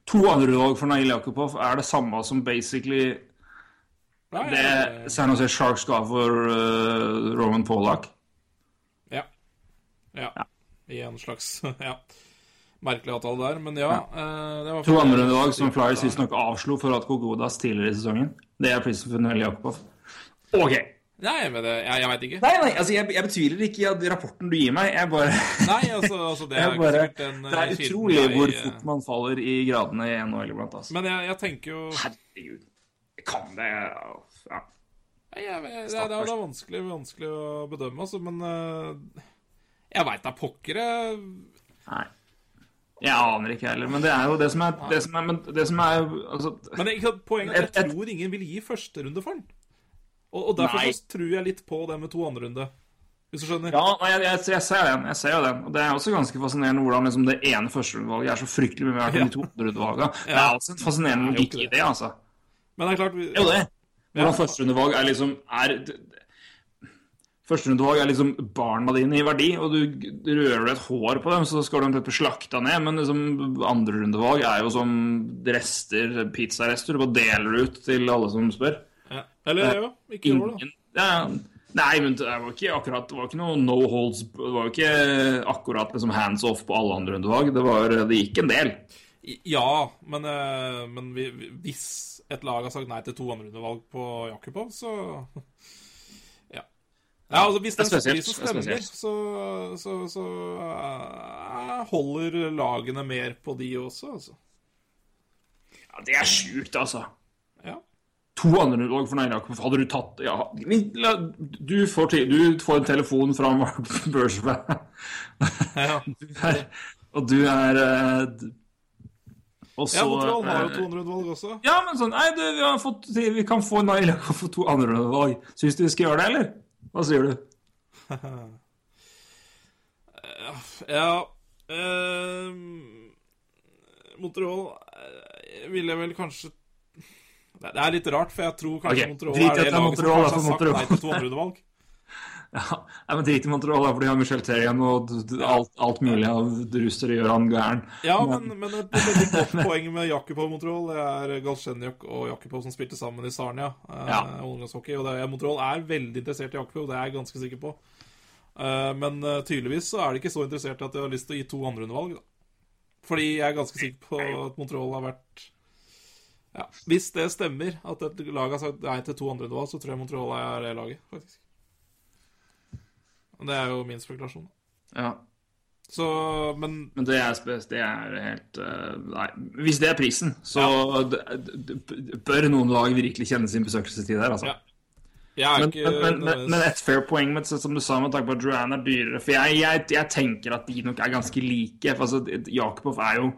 To andre andrevalg for Nail Jakubov er det samme som basically Nei, det San Jose Sharks ga for uh, Roman Polak. ja. ja. I en slags Ja. Merkelig avtale der, men ja. det var To andre lag som Flyers visstnok avslo for at Kogodas tidligere i sesongen. Det er Prison Jakubov. OK. Nei, men det, jeg, jeg veit ikke. Nei, nei, altså jeg, jeg betviler ikke rapporten du gir meg. Jeg bare Nei, altså, altså det er ikke bare, en det er eh, utrolig jeg, hvor eh, fort man faller i gradene i NHL iblant. Altså. Men jeg, jeg tenker jo Herregud. Kan det ja. Nei, jeg, det, det, er, det er vanskelig, vanskelig å bedømme, altså, men Jeg veit da pokker Nei. Jeg aner ikke heller, men det er jo det som er Det som er, men det som er altså, Men jeg, poenget er at jeg tror ingen vil gi førsterunde for den. Og, og derfor så tror jeg litt på det med to andrerunde. Hvis du skjønner? Ja, jeg, jeg, jeg ser den. jeg ser jo den Og Det er også ganske fascinerende hvordan liksom, det ene førsterundevalget er så fryktelig mye verdt enn de to andrerundevalgene. Det er også en fascinerende er logikk i det, altså. Men det er klart vi, jo det. Hvordan førsterundevalg er liksom er, Førsterundevalg er liksom barna dine i verdi, og du, rører et hår på dem, så skal du bli slakta ned. Men liksom andrerundevalg er jo som rester, pizzarester. Du bare deler ut til alle som spør. ja. Eller ja, ikke gjør år, da. Ja, Nei, men det var ikke akkurat Det var ikke noe no holds Det var jo ikke akkurat liksom hands off på alle andre rundevalg. Det, var, det gikk en del. Ja, men, eh, men vi, vi- hvis et lag har sagt nei til to andrerundevalg på Jakubov, så. Ja, altså Hvis Det den er prisen er stemmer, så, så, så uh, holder lagene mer på de også, altså. Ja, Det er sjukt, altså. Ja. To andre lag for Neil Hadde du tatt ja, la- du, får til, du får en telefon fra Mark Bergevin, ja. og du er uh, også, Og så Ja, Montreal har jo eh, to andrerundevalg også. Ja, men sånn Nei, du, vi, har fått, vi kan få Neil Jakob for to andre undervalg. Syns du vi skal gjøre det, eller? Hva sier du? Ja eh, Montreal vil ville vel kanskje Det er litt rart, for jeg tror kanskje okay, Montreal er det laget som kanskje har altså, sagt nei til to andrerundevalg. Ja, men Drit i Montreal, for de har Michel Terrien, og alt, alt mulig av russere gjør han gæren. Ja, men, men et veldig godt poeng med Jakubov Montreal Det er Galsjenjok og Jakubov som spilte sammen i Sarnia. Eh, Ja. ungdomshockey, og det Montreal er veldig interessert i Jakubov, det er jeg ganske sikker på. Eh, men eh, tydeligvis så er de ikke så interessert at de har lyst til å gi to andrerundevalg. Fordi jeg er ganske sikker på at Montreal har vært Ja, Hvis det stemmer, at et lag har sagt nei til to andre nivå, så tror jeg Montreal er laget, faktisk. Det er jo min spekulasjon. Ja. Så, men Men det er, det er helt eh, Nei. Hvis det er prisen, så ja. bør noen lag virkelig kjenne sin besøkelsestid her, altså. Ja. Men, ikke men, men, men et fair poeng med, som du sa med tanke på at Joanne er dyrere. For jeg, jeg, jeg tenker at de nok er ganske like. For altså, Jakobov er jo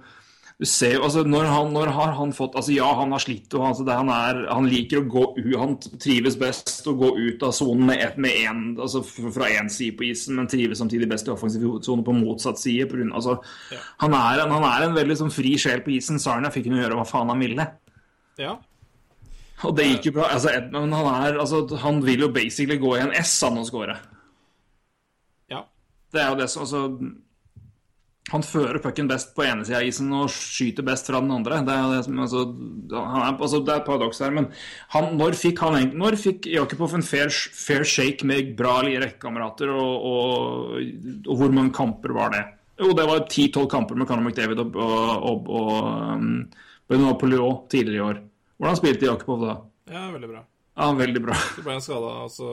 du ser jo, altså når han, når har han fått altså Ja, han har slitt, og altså det, han, er, han liker å gå ut Han trives best å gå ut av sonen med, et- med en, altså fra én side på isen, men trives samtidig best i offensiv sone på motsatt side. På grunn, altså, han, er en, han er en veldig sånn fri sjel på isen. Sarnia fikk å gjøre hva faen han ville. Ja. Og det gikk jo bra. Altså, Edmund, han, er, altså, han vil jo basically gå i en S han og score. ja. Det er jo det som altså, Han fører pucken best på ene sida av isen og skyter best fra den andre. Det er, altså, er, altså, er et paradoks her, men han, når fikk han fikk Jakubov en fair, fair shake med bra rekkekamerater, og, og, og hvor mange kamper var det? Jo, det var 10-12 kamper med Conor McDavid og, og, og, og um, tidligere i år. Hvordan spilte Jakubov da? ja, veldig bra. Ja, veldig bra. Så ble han skada, altså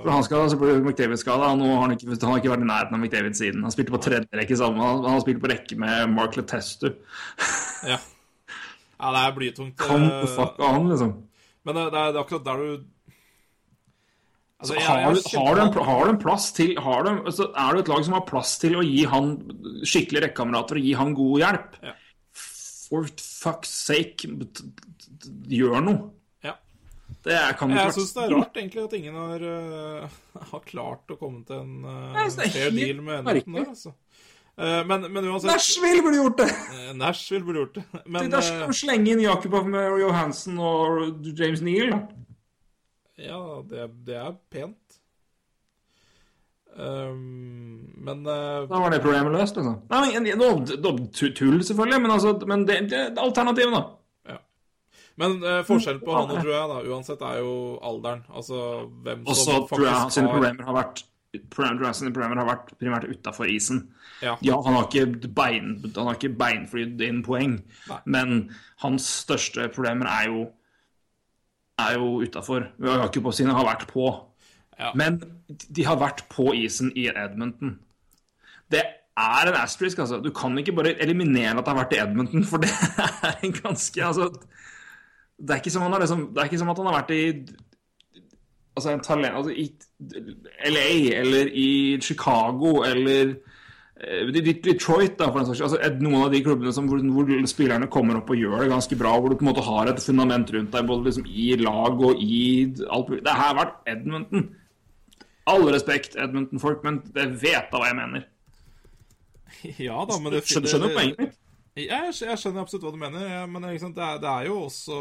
For han skada, så ble McDavid skada. Nå har han ikke, han har ikke vært i nærheten av McDavid siden. Han spilte på tredje rekke sammen. Han, han har spilt på rekke med Mark Letestu. Ja. ja, det er blytungt. Kan eh, the fuck on, liksom. Men det, det, er, det er akkurat der du Altså, jeg- Har jeg du, har, du en, har du en plass til har du, altså, Er du et lag som har plass til å gi han skikkelige rekkekamerater og gi han god hjelp? Ja. For fuck's sake, gjør noe. Er, kan Jeg syns det er rart egentlig at ingen har, uh, har klart å komme til en uh, fair deal med enheten der, altså. Uh, men, men uansett Nashville burde gjort det! Nashville burde gjort det. Men Da eh, skal de slenge inn Jakubov med Johansen og James Neal. ja, det, det er pent. Um, men uh, Da var det problemet løst, liksom. Nei, men, nå, nå, Tull, selvfølgelig, men, altså, men det, det er alternativet, da. Men eh, forskjellen på han og Drouin, da, uansett, er jo alderen. Altså hvem som jeg faktisk sine har problemer har vært Drouin sine problemer har vært primært utafor isen. Ja. Ja, han har ikke bein, han har ikke beinflydd inn poeng, Nei. men hans største problemer er jo er jo utafor. Jakubov sine har vært på. Ja. Men de har vært på isen i Edmonton. Det er en asterisk, altså. Du kan ikke bare eliminere at det har vært i Edmonton, for det er en ganske Altså, det er ikke som, han har liksom, det er ikke som at han har vært i Altså, en talent, altså i LA eller i Chicago eller eh, Detroit, da, for den saks. Altså, noen av de klubbene som, hvor, hvor spillerne kommer opp og gjør det ganske bra, hvor du på en måte har et fundament rundt deg, både liksom i lag og i alt mulig. Det har vært Edmonton. All respekt, Edmonton-folk, men jeg vet da hva jeg mener. Ja da, men det Skjønner, skjønner du poenget mitt? Ja, jeg, jeg skjønner absolutt hva du mener, ja, men liksom, det, er, det er jo også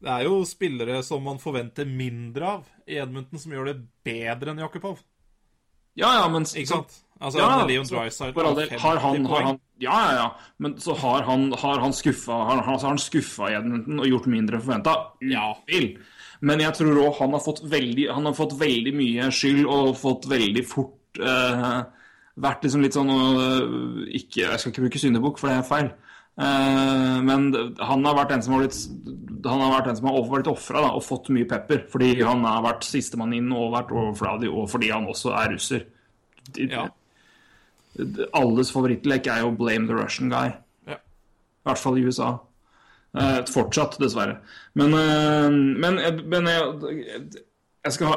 Det er jo spillere som man forventer mindre av i Edmonton, som gjør det bedre enn Jakubov. Ja, ja, men Ikke sant? Altså, Ja, Leon Dryside for all del, har han, har han Ja, ja, ja. Men så har han, har han skuffa har, har, han skuffa i Edmonton og gjort mindre enn forventa. Ja. Men jeg tror òg han, har fått veldig- han har fått veldig mye skyld og fått veldig fort eh, vært liksom litt sånn øh, ikke, Jeg skal ikke bruke syndebukk, for det er feil. Eh, men han har vært en som har blitt Han har vært en som har vært ofra og fått mye pepper. Fordi han har vært sistemann inn og vært overfladig, og fordi han også er russer. Ja. Alles favorittlek er jo 'blame the Russian guy'. Ja. I hvert fall i USA. Eh, fortsatt, dessverre. Men, eh, men, men jeg, jeg skal ha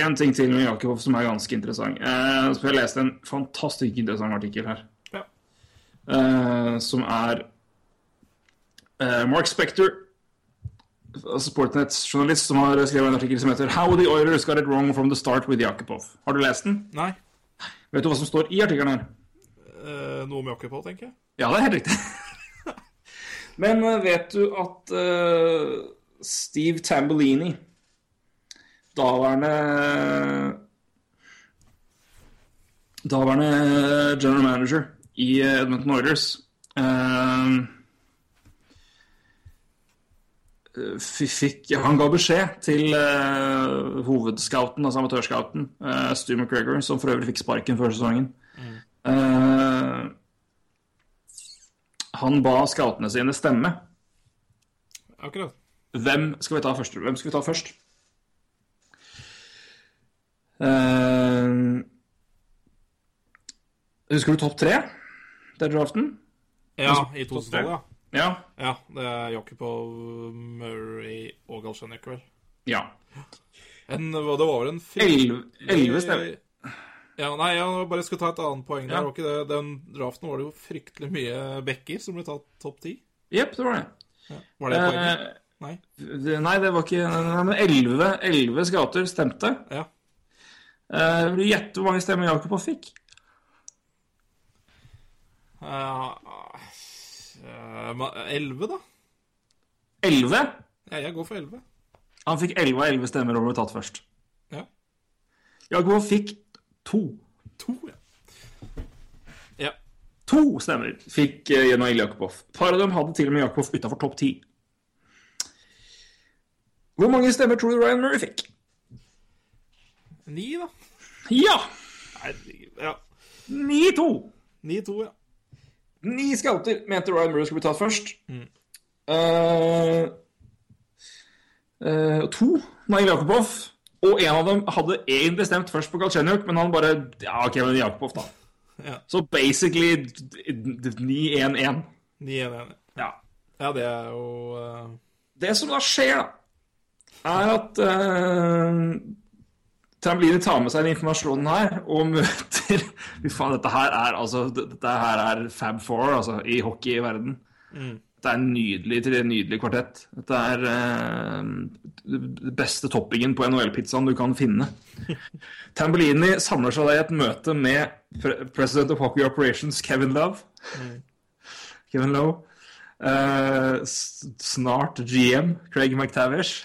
én ting til med Jakob som er ganske interessant. Eh, så jeg leste en fantastisk interessant artikkel her. Ja. Eh, som er eh, Mark Spector, Sportnets journalist, som har skrevet en artikkel som heter 'How the Oilers got it wrong from the start with Jakubov'. Har du lest den? Nei. Vet du hva som står i artikkelen her? Eh, noe med Jakubov, tenker jeg. Ja, det er helt riktig. Men eh, vet du at eh, Steve Tambellini, daværende Daværende general manager i Edmonton Oilers uh, fikk, Han ga beskjed til uh, hovedscouten, altså amatørscouten, uh, Stu McGregor, som for øvrig fikk sparken før sesongen. Eh, han ba scoutene sine stemme akkurat. Hvem skal vi ta først? Hvem skal vi ta først? Eh, husker du topp tre? Det er draften? Ja, i topp 2012, ja. Ja. Ja, det er Jakubov, Murray og Galsjenik, vel. ja. En, det var vel en Elleve elleve stemmer. Ja, nei, jeg bare skulle ta et annet poeng der. Ja. Det, den draften var det jo fryktelig mye backer som ble tatt topp ti. Jepp, det var det. Ja. Var det poenget? Eh, Nei. det- nei, det var ikke nei, men Elleve skater stemte. Ja. Eh, vil du gjette hvor mange stemmer Jakobov fikk? Uh, Elleve, da? Elleve? Ja, jeg går for elleve. Han fikk elleve av elleve stemmer og ble tatt først. Ja. Jakobov fikk to. To, ja. Ja. To stemmer fikk uh, Jemail Jakobov. Et par av dem hadde til og med Jakobov utafor topp ti. Hvor mange stemmer tror du Ryan Murray fikk? Ni, da? Ja! Herregud. Ja. 9-2. Ni-to, ja. Ni scouter mente Ryan Murray skulle bli tatt først. Mm. Uh, uh, to Nail Jakobov. Og en av dem hadde én bestemt først på Galchenyuk, men han bare Ja, OK, men Jakobov, da. Ja. Så basically 9-1-1. Ni-en-en. Ja. Ja, det er jo uh... Det som da skjer, da, er at Trampolini tar med seg den informasjonen her og møter Fy faen, dette her er altså Dette her er Fab Four altså, i hockey i verden. Det er en nydelig, til en nydelig kvartett. Dette er uh, den beste toppingen på NHL-pizzaen du kan finne. Tambolini samler seg da i et møte med pre president of Hockey Operations Kevin Love. Kevin Lowe. Eh, snart GM Craig McTavish.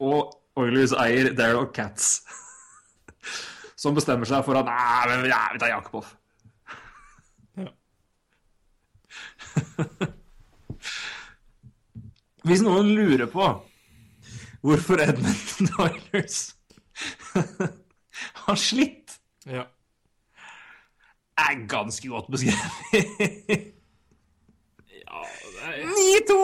Og Oilers eier Daryl Cats. Som bestemmer seg for at Nei, men ja, vi tar Jakobov. Ja. Hvis noen lurer på hvorfor Edmundton Oilers har slitt, Ja. er ganske godt beskrevet. ja det er, 9-2!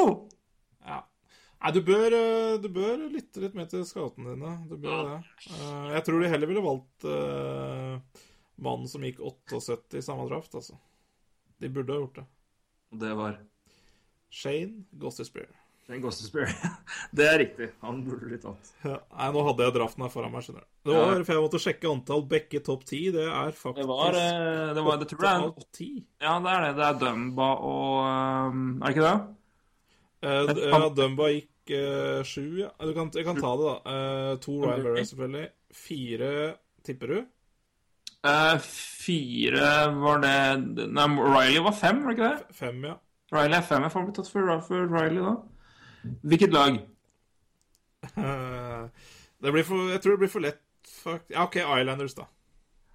Nei, du bør, eh, du bør lytte litt mer til scoutene dine. Du bør det. Eh, Jeg tror de heller ville valgt eh, mannen som gikk 78 i samme draft, altså. De burde ha gjort det. Det var Shane Gossespear. Shane Gossespear. Det er riktig. Han burde blitt tatt. Ja. Nei, nå hadde jeg draften her foran meg, skjønner du. Det var, for jeg måtte sjekke antall bekker topp 10. Det er faktisk Det var, det var Det tror jeg er av 10. Ja, det er det. Det er Dumba og Er det ikke det? Ja, Dumba gikk sju, ja. Du kan, jeg kan ta det, da. Uh, to Ryan Murray, selvfølgelig. Fire tipper du? Uh, fire var det Nei, Riley var fem, var det ikke det? Fem, ja. Riley er fem. Får bli tatt for, for Riley da. Hvilket lag? Uh, det blir for, jeg tror det blir for lett, faktisk. Ja, OK, Islanders, da.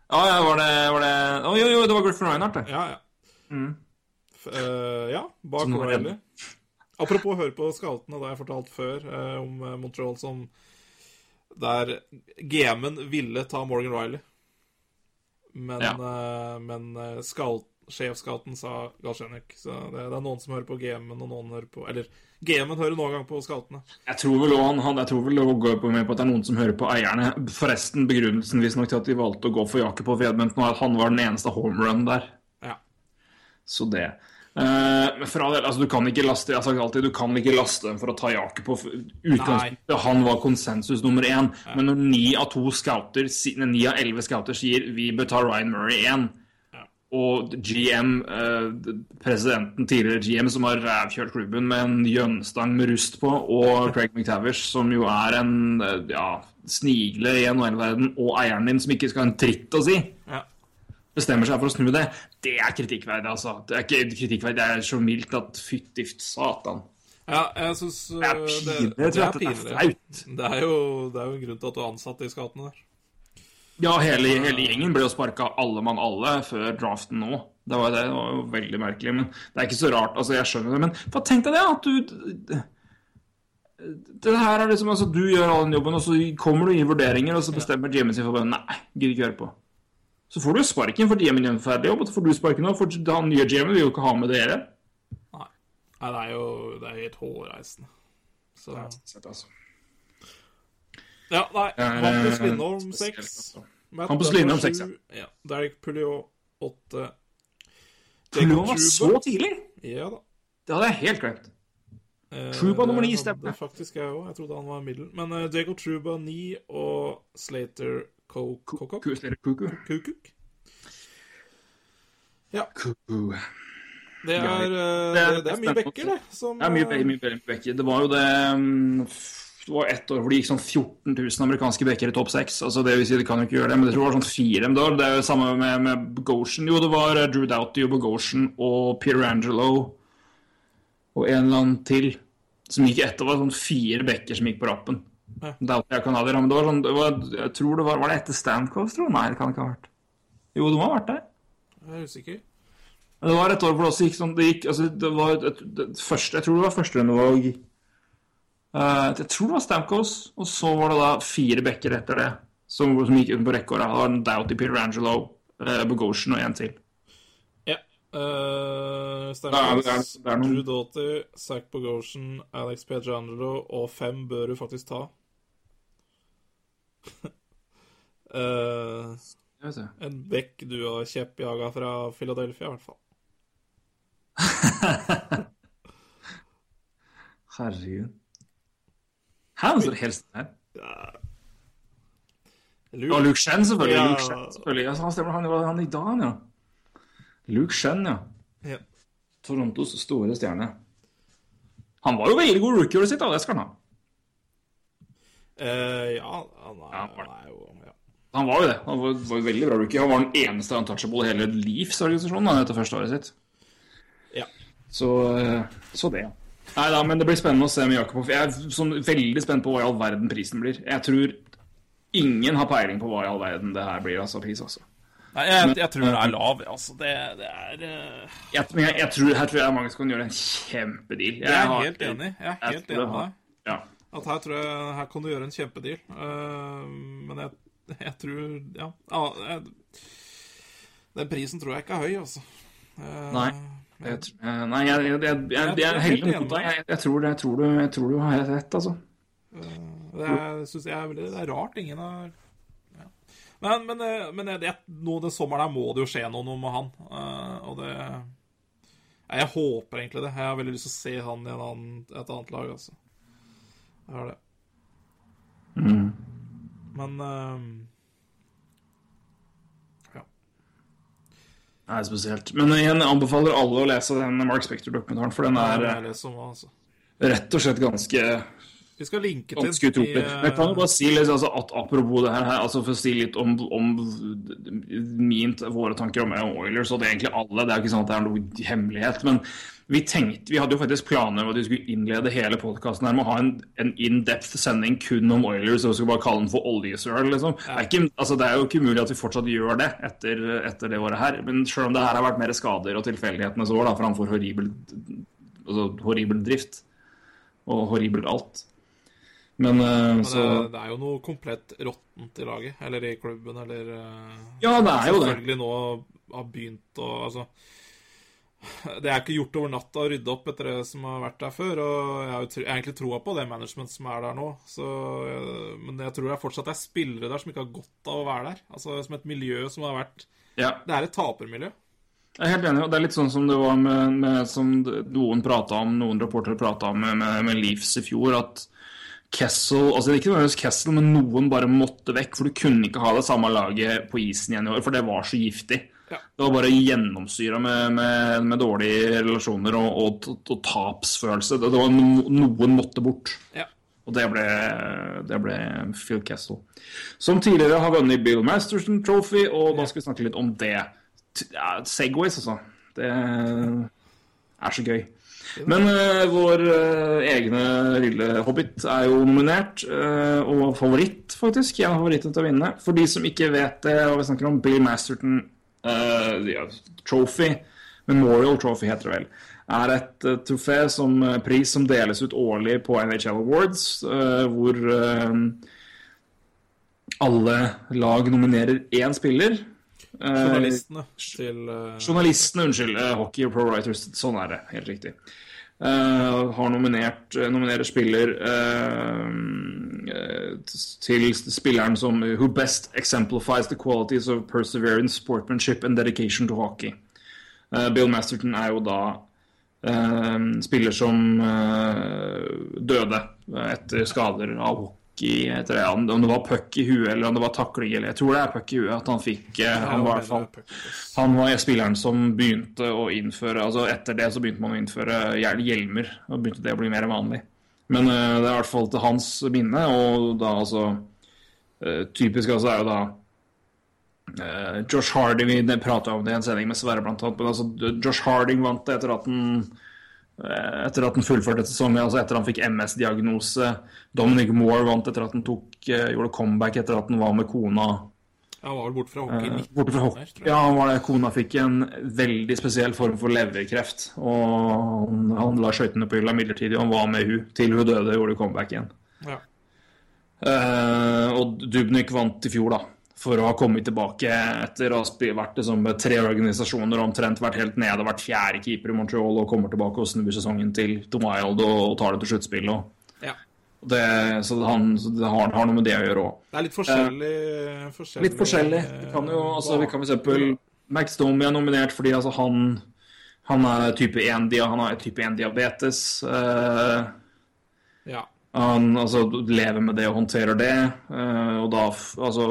Å ja, var det, var det Oh, jo, jo, det var Griffin Reinhardt, det. Ja, ja. F Uh, ja, bak Riley. Apropos høre på scoutene, det har jeg fortalt før eh, om eh, Montreal som Der GM-en ville ta Morgan Riley. Men, Ja. eh, men eh, scout, sjefscouten sa Galsjenik. Så det, det er noen som hører på GM-en, og noen hører på Eller GM-en hører noen gang på scoutene. Jeg tror vel også han, han Jeg tror vel å går på med på at det er noen som hører på eierne. Forresten, begrunnelsen visstnok til at de valgte å gå for Jakob og Edmundton, var at han var den eneste homerun der. Ja. Så det. Eh, men for all del, altså du kan ikke laste Jeg har sagt alltid, du kan ikke laste dem for å ta Jakob. Utgangspunktet han var konsensus nummer én. Men når ni av to scouter, ni av elleve scouter sier vi bør ta Ryan Murray igjen, og GM, eh, presidenten, tidligere GM, som har rævkjørt klubben med en gjønstang med rust på, og Craig McTavish, som jo er en eh, ja, snigle i NHL-verden, og eieren din, som ikke skal ha en tritt å si Ja. Bestemmer seg for å snu det, det er kritikkverdig, altså. Det er ikke kritikkverdig, det er så mildt at fytti satan. Ja, jeg syns Det er pinlig. Det, det er flaut. Det er jo det er jo en grunn til at du er ansatt i skatene der. Ja, hele, hele gjengen ble jo sparka alle mann alle før draften nå. Det var, det var jo veldig merkelig, men det er ikke så rart. altså Jeg skjønner det, men hva tenk deg det, at du det her er liksom, altså Du gjør all den jobben, og så kommer du i vurderinger, og så bestemmer sin forbund Nei, gidder ikke høre på. Så får du sparken for GM-en gjør en forferdelig jobb, og så får du sparken òg, for han nye GM-en vil jo ikke ha med dere. Nei. Nei, det er jo det er helt hårreisende. Så ja, er spesielt, altså. Ja, nei. er, Hampus eh, Lindholm spesielt, 6. altså. Hampus Lindholm, seks, sju. ja. Derek Pouliot 8. Tullo var så tidlig! Ja da. Det hadde jeg helt glemt. Eh, Truba nummer ni det stemmer. Faktisk jeg òg. Jeg trodde han var middel. Men uh, Jacob Truba 9 og Slater Kokok Ja. Kuku. Det er, eh, Det er- det er mye bekker, det. Som, Det er mye, eh, mye, mye, bekker. Det var jo det mm, Det var ett år hvor det gikk sånn 14 000 amerikanske bekker i topp seks. Altså, det vil si, det kan jo ikke gjøre det, men jeg tror det var sånn fire. Men det, er jo samme med, med Bogosian. Jo, det var eh, Drew Doughty og Bogosian og Peter Angelo og en eller annen til som gikk etter. Det var sånn fire bekker som gikk på rappen. Ja. Det er canadier, men det var sånn det var, Jeg tror det var Var det etter Stamkos, tror jeg? Nei, det kan ikke ha vært. Jo, det må ha vært det. Jeg er usikker. Men Det var et år hvor det også gikk sånn Det gikk, altså, det var et, et, et første, Jeg tror det var førsterundevalg uh, Jeg tror det var Stamkos, og så var det da fire bekker etter det som, som gikk ut på rekkeåret. Det var Doughty, Peter Angelo, uh, Bogosian og en til. Ja. Uh, er- Stamkos, det Drew Doughty, Zack Bogosian, Alex Pietrangelo og fem bør du faktisk ta. Det. en bekk du har kjeppjaga fra Philadelphia, i hvert fall. Herregud. Hæ, så er det helst? Luke, Og Luke Shen, selvfølgelig. Ja. Luke Shen, selvfølgelig. Ja, han stemmer, han var han i dag, ja. Luke Shen, ja. Ja. Torontos store stjerne. Han var jo veldig god rookie-året sitt, da. Det skal han ha. Eh, ja, han er, Ja, han var er jo ja. Han var jo det. Han var, var jo veldig bra rookie. Han var den eneste untouchable i hele livsorganisasjonen etter første året sitt. ja. Så, eh, så det, ja. Nei da, men det blir spennende å se med Jakobov. Jeg er sånn veldig spent på hva i all verden prisen blir. Jeg tror ingen har peiling på hva i all verden det her blir, altså, pris, også. Nei, jeg, jeg tror det er lav. Altså, det, det er uh... Jeg, men jeg, jeg tror, her tror jeg mange kan gjøre en kjempedeal. Jeg er har- helt enig. Jeg er helt enig med deg. Ja. At her tror jeg Her kan du gjøre en kjempedeal. Uh, men jeg, jeg tror Ja. ja jeg, den prisen tror jeg ikke er høy, altså. Uh, Nei. Jeg, nei, jeg, jeg, jeg, jeg, jeg, Jeg er heldig mot deg. Jeg, jeg, tror, jeg, du, jeg tror du har rett, altså. Det er, synes jeg er, veldig, det er rart ingen har ja. Men, men, men det, nå den sommeren her må det jo skje noe, noe med han. Uh, og det Jeg håper egentlig det. Jeg har veldig lyst til å se han i en annen, et annet lag, altså. Jeg har det. Mm. Men uh, Ja. Det er spesielt. Men igjen, jeg anbefaler alle å lese den Mark Spector-dokumentaren, for den er er eh, som altså. rett og slett ganske Vi skal linke til Ganske utrolig. Men jeg kan jo bare si litt, altså, at apropos det her, her, altså for å si litt om, om min, våre tanker om Oilers, og det er egentlig alle, det er jo ikke sånn at det er noe hemmelighet, men vi tenkte, vi hadde jo faktisk planer om at vi skulle innlede hele podcasten her med å ha en, en in-depth sending kun om Oilers, og vi skulle bare kalle den for oljesøl, liksom. Det, er ikke, altså, det er jo ikke umulig at vi fortsatt gjør det etter, etter det året her, men selv om det her har vært mer skader og tilfeldighetenes år da, framfor horribel, altså, horribel drift og horribelt alt. Men, uh, så det, det er jo noe komplett råttent i laget, eller i klubben, eller uh, Ja, det er jo det. Selvfølgelig nå har begynt å Altså Det er ikke gjort over natta å rydde opp etter det som har vært der før. Og jeg har jo egentlig troa på det management som er der nå. Så, eh, men jeg tror det fortsatt er spillere der som ikke har godt av å være der. Altså Som et miljø som har vært Ja, Det er et tapermiljø. jeg er helt enig. og Det er litt sånn som det var med, med som noen prata om, noen rapportere prata om med, med, med Leafs i fjor, at Kessel altså Ikke nødvendigvis Kessel, men noen bare måtte vekk. For du kunne ikke ha det samme laget på isen igjen i år, for det var så giftig. Ja. Det var bare gjennomsyra med, med, med dårlige relasjoner og, og, og, tapsfølelse. Det, det var no, Noen måtte bort. Ja. Og det ble, det ble Phil Kessel. Som tidligere har vunnet Bill Masterson Trophy, og da skal vi snakke litt om det. Ja, Segways, altså. Det er så gøy. Men uh, vår uh, egne lille Hobbit er jo nominert, uh, og favoritt, faktisk. En av favorittene til å vinne. For de som ikke vet det, og vi snakker om Bill Masterton ja, Trophy, Memorial Trophy heter det vel, er et uh, trofé som uh, pris som deles ut årlig på NHL Awards, hvor alle lag nominerer én spiller. Journalistene til Journalistene, unnskyld. Hockey og Pro Writers. Sånn er det. Helt riktig. Eh, har nominert eh, nominerer spiller eh, til spilleren som Who best exemplifies the qualities of perseverance, sportmanship and dedication to hockey. Uh, Bill Masterton er jo da spiller som døde etter skader av hockey. Etter jeg, Om det var puck i huet eller om det var takling. Eller jeg tror det er puck i huet. At han fikk eh, Han var i han var spilleren som begynte å innføre altså Etter det så begynte man å innføre hjelmer. Og begynte det å bli mer vanlig. Men uh, det er i hvert fall til hans minne, og da altså uh, Typisk altså er jo da uh, Josh Harding Vi prata om det i en sending med Sverre, blant annet. Men altså, Josh Harding vant det etter at han etter at han fullførte sesongen, altså etter at han fikk MS-diagnose. Dominic Moore vant etter at han tok, eh, gjorde comeback etter at han var med kona. Han var vel borte fra hockey Eh, Borte fra hockey. Ja, han var det. Kona fikk en veldig spesiell form for leverkreft. Og han, han la skøytene på hylla midlertidig, og han var med hun til hun døde og gjorde comeback igjen. Ja. Eh, og Dubnik vant i fjor, da. For å ha kommet tilbake etter å ha vært liksom, tre organisasjoner og omtrent vært helt nede, vært fjerde keeper i Montreal og kommer tilbake og snur sesongen til The Wild og, og tar det til sluttspill. og ja. Det, så han, så det har, har noe med det å gjøre òg. Det er litt forskjellig, forskjellig Litt forskjellig. Vi kan jo, altså, vi kan eksempel Max Domi er nominert fordi altså, han, han er type 1 dia, han har type 1 diabetes. eh, Ja. Han altså, lever med det og håndterer det. eh, og da altså,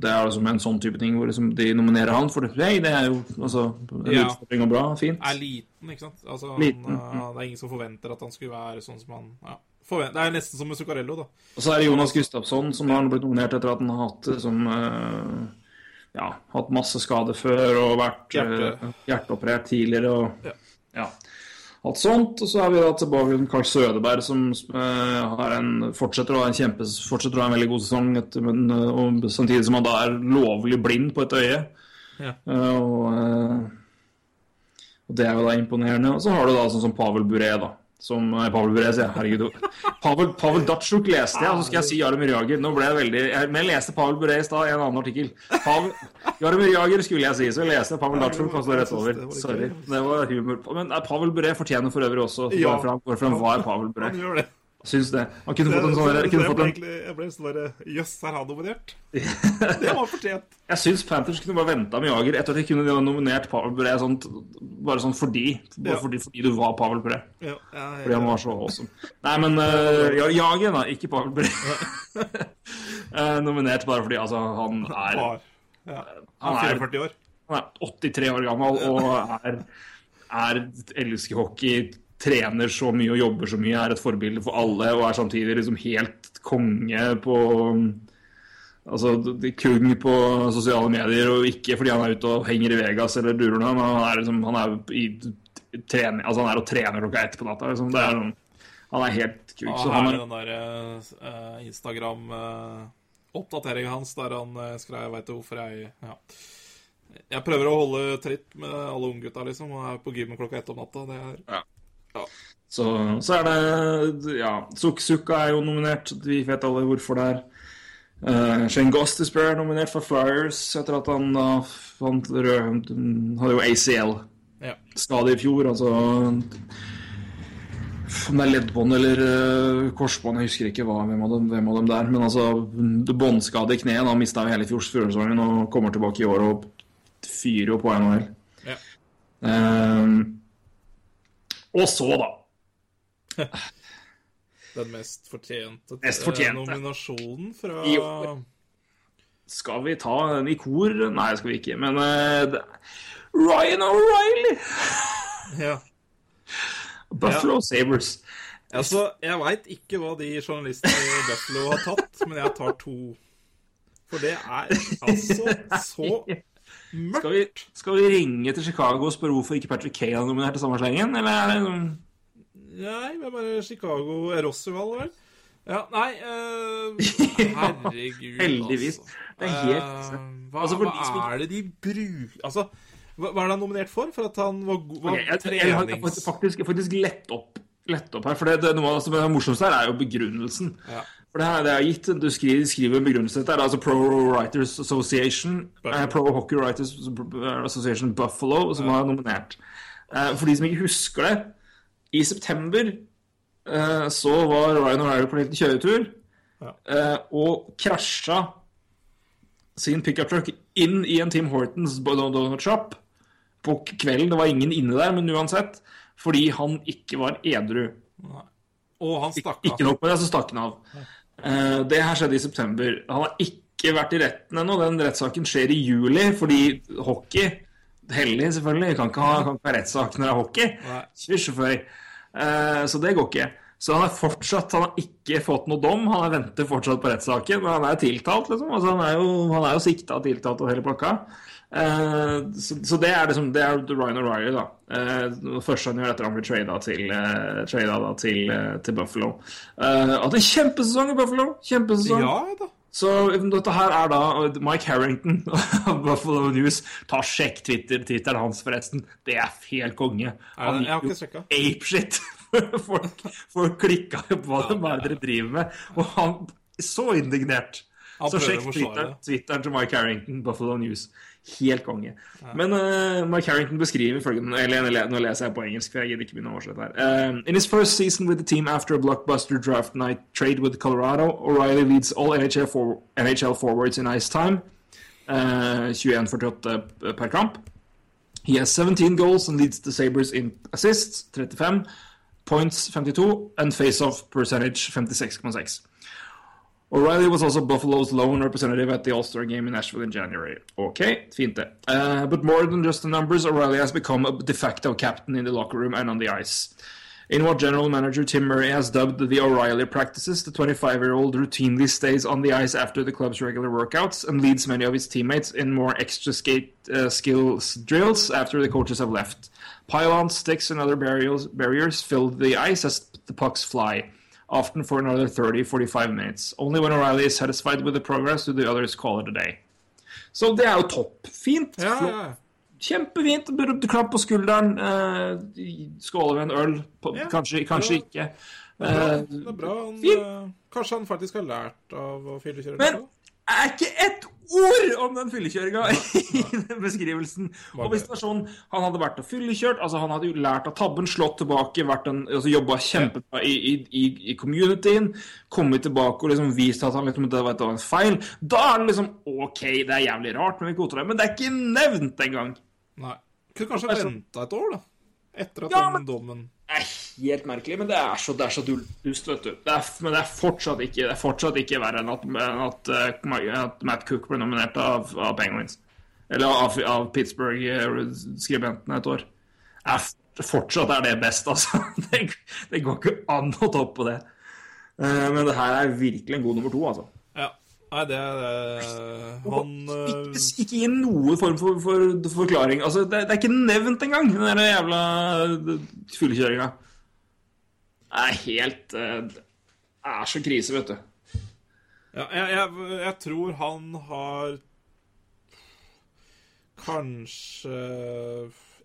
Det er liksom en sånn type ting hvor liksom, de nominerer han for det. Det er jo altså, en Ja. utfordring og bra. Fint. Er liten, ikke sant? Altså, Liten, han, uh, det er ingen som forventer at han skulle være sånn som han ja. Det er nesten som med Zuccarello, da. Og så er det Jonas Gustafsson som har blitt nominert etter at han har hatt, som, eh, ja, hatt masse skader før og vært Hjerte. eh, hjerteoperert tidligere. og Ja. ja. Alt sånt. Og så er vi da tilbake til Carl Sødeberg, som eh, har en, fortsetter å ha en kjempe, fortsetter å ha en veldig god sesong, etter, men, eh, og samtidig som han da er lovlig blind på et øye. Ja. Eh, og, og det er jo da imponerende. Og så har du da sånn som Pavel Buré, da. Som Pavel Bure, sier. Herregud. Pavel, Pavel Datsjuk leste jeg, og så skal jeg si Jaromir Jager. Nå ble jeg veldig Men jeg leste Pavel i stad i en annen artikkel. Pavel, Jaromir Jager skulle jeg si, så jeg leste Pavel Datsjuk og så rett over. Sorry. Det var humor. Men eh, Pavel Bure fortjener for øvrig også å gå fram hvorfor han var Pavel Bure. Syns det. Han kunne fått en sånn jeg, ble en, egentlig, sånn bare Jøss, er han nominert? Det var fortjent. Jeg syns Panthers kunne bare venta med Jager etter at de kunne nominert Pavel Bure sånt, bare sånn fordi. Bare Ja. fordi, fordi du var Pavel Bure. Ja, ja, Fordi han var så awesome. Nei, men uh, ja, Jager, da. Ikke Pavel Bure. uh, nominert bare fordi altså, han er Ja. Han Han er- 44 år. Han er 83 år gammel og er, er elsker hockey, trener så mye og jobber så mye, er et forbilde for alle og er samtidig liksom helt konge på Altså kung på sosiale medier, og ikke fordi han er ute og henger i Vegas eller durer noe, men han er liksom Han er i trening Altså han er og trener klokka ett på natta, liksom. Det er sånn Han er helt kuk. Ja, her er den der uh, Instagram-oppdateringa hans der han uh, skrev 'Veit hvorfor jeg' ja. Jeg prøver å holde tritt med alle unggutta, liksom, og er på gymmen klokka ett om natta. Det er Så, så er det Ja, Suksuka er jo nominert. Vi vet alle hvorfor det er. Uh, Shane Gostisbehere er nominert for Flyers etter at han da fant rød hadde jo ACL-skade ja. i fjor. Altså Om det er leddbånd eller uh, korsbånd, jeg husker ikke hva, hvem, av dem, hvem av dem det er. Men altså, båndskade i kneet. Han mista jo hele fjorårssesongen og kommer tilbake i år og fyrer jo på NHL. Ja. Um, og så, da. Den mest fortjente, Mest eh, fortjente. nominasjonen fra I år. Skal vi ta den i kor? Nei, skal vi ikke. Men uh. Ryan O'Reilly! Ja. Buffalo Sabres. Altså, jeg veit ikke hva de journalistene i Buffalo har tatt, men jeg tar to. For det er altså så mørkt. Skal vi, skal vi ringe til Chicago og spørre hvorfor ikke Patrick Kane er nominert til samme slengen? Eller er det noen Nei, hvem er? Chicago Rossival, vel? Ja, nei uh, Herregud, Heldigvis. altså. Det er helt uh, hva, Altså, hva de som er det de bruker Altså, hva, hva er det han nominert for? For at han var god var Ok, jeg, trenings... jeg har faktisk, faktisk lett opp, lett opp her. For det, det, noe av det som er morsomst her, er jo begrunnelsen. Ja. For det, her, det er gitt, Du skriver, skriver. Dette er altså Pro Writers Association, eh, Pro Hockey Writers Association Buffalo, som har nominert. Eh, for de som ikke husker det I september eh, så var Ryan O'Reilly på en liten kjøretur eh, og krasja sin pickup truck inn i en Tim Hortons donut shop på kvelden. Det var ingen inne der, men uansett. Fordi han ikke var edru. Og han stakk av. Ikke nok med det, så stakk han av. Eh, det her skjedde i september. Han har ikke vært i retten ennå. Den rettssaken skjer i juli, fordi hockey Hellig, selvfølgelig. Kan ikke ha, kan ikke ha rettssak når det er hockey. Nei. Eh, så det går ikke. Så han er fortsatt Han har ikke fått noe dom. Han er venter fortsatt på rettssaken, men han er tiltalt, liksom. Altså, han er jo, han er jo sikta tiltalt og hele pakka. Eh, så, så det er liksom Det er Ryan O'Reilly, da. Uh, første han gjør etter han blir trada til, uh, da, til, til Buffalo. Hatt en kjempesesong i Buffalo! Kjempesesong. Ja da. Så dette her er da Mike Harrington av Buffalo News. Ta Sjekk Twitter, Twitteren hans, forresten. Det er helt konge. Han gikk sjekka. apeshit. folk, folk klikka jo på hva det er dere driver med. Og han så indignert. Han Så sjekk Twitter. Twitteren til Mike Harrington, Buffalo News. Helt konge. Men uh, Mike Harrington beskriver følgende Eller nå leser jeg på engelsk, for jeg gidder ikke begynne å oversette her. Um, in his first season with the team after a blockbuster draft night trade with Colorado, O'Reilly leads all NHL, for, NHL forwards in ice time. Uh, 21-48 per kamp. He has 17 goals and leads the Sabres in assists, 35, points 52, and face-off percentage 56,6. O'Reilly was also Buffalo's lone representative at the All-Star game in Nashville in January. Okay, fint. Uh, but more than just the numbers, O'Reilly has become a de facto captain in the locker room and on the ice. In what general manager Tim Murray has dubbed the O'Reilly practices, the 25-year-old routinely stays on the ice after the club's regular workouts and leads many of his teammates in more extra skate uh, skills drills after the coaches have left. Pylons, sticks, and other barriers fill the ice as the pucks fly, often for another 30-45 minutes. Only when O'Reilly is satisfied with the progress do the others call it a day. Så det er jo topp. Fint. Ja, ja. Kjempefint. Klapp på skulderen. Eh, skåle med en øl. På, Ja. Kanskje, kanskje ikke. Det er bra. Eh, Det er bra. Han, fint. eh, kanskje han faktisk har lært av å fyllekjøre? Men er ikke ett ord om den fyllekjøringa i den beskrivelsen. Og hvis det var sånn han hadde vært og fyllekjørt, altså han hadde jo lært av tabben, slått tilbake, vært en, altså jobba kjempebra i, i, i, i communityen, kommet tilbake og liksom vist at han liksom, det var en feil, da er det liksom OK, det er jævlig rart, men vi godtar det. Men det er ikke nevnt engang. Nei. Kunne kanskje Altså- venta et år, da. Etter at Ja, den men- dommen er helt merkelig, men det er så, det er så dust, vet du. Det er, men det er fortsatt ikke, det er fortsatt ikke verre enn at, at, eh, at Matt Cook ble nominert av, av Penguins. Eller av, av Pittsburgh-skribentene et år. Er, fortsatt er det best, altså. Det, det går ikke an å toppe det. Eh, Men det her er virkelig en god nummer to, altså. Nei, det er Han eh, Ikke, ikke gi noen form for, for forklaring. Altså, det, det er ikke nevnt engang, den der jævla fyllekjøringa. Det er helt eh, Det er så krise, vet du. Ja, jeg, jeg, jeg tror han har kanskje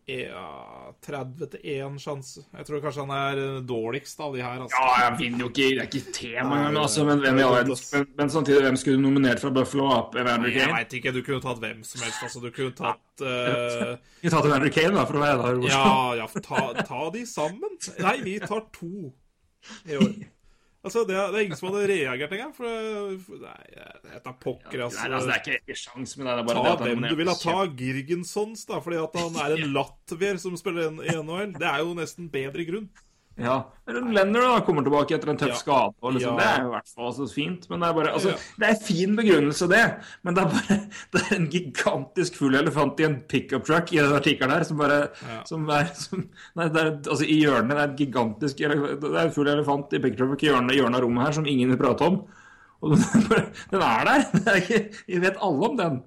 30 til 1 sjanse. Jeg tror kanskje han er dårligst av de her. Altså. Ja, jeg vinner jo ikke Det er ikke tema engang, altså, men, hvem men, men samtidig, hvem skulle du nominert fra Buffalo? Evander Jeg Kane? veit ikke. Du kunne tatt hvem som helst. Altså, du kunne tatt eh, tar til Evander Kane, da, for å være der. Ja, ja, ta, ta de sammen. Nei, vi tar to i år. Altså, det det er ingen som hadde reagert engang. For, for Nei, jeg tar pokker, Nei, altså. altså, det er ikke, sjans med det. er bare Ta det at hvem du vil ha. Ta. Girgensons, da, fordi at han er en latvier som spiller en- i NHL. Det er jo nesten bedre grunn. Ja. Leonard da, kommer tilbake etter en tøff Ja. skade. Og liksom, Ja. Det er i hvert fall så fint. Men det er bare, altså, Ja. det er fin begrunnelse, det. Men det er bare det er en gigantisk full elefant i en pickup truck i den artikkelen her. Som bare som er, som, nei, det er, altså, I hjørnet det er en gigantisk Det er en full elefant i pickup truck i hjørnet, hjørnet av rommet her som ingen vil prate om. Og den, er bare- den er der. Det er ikke, vi vet alle om den.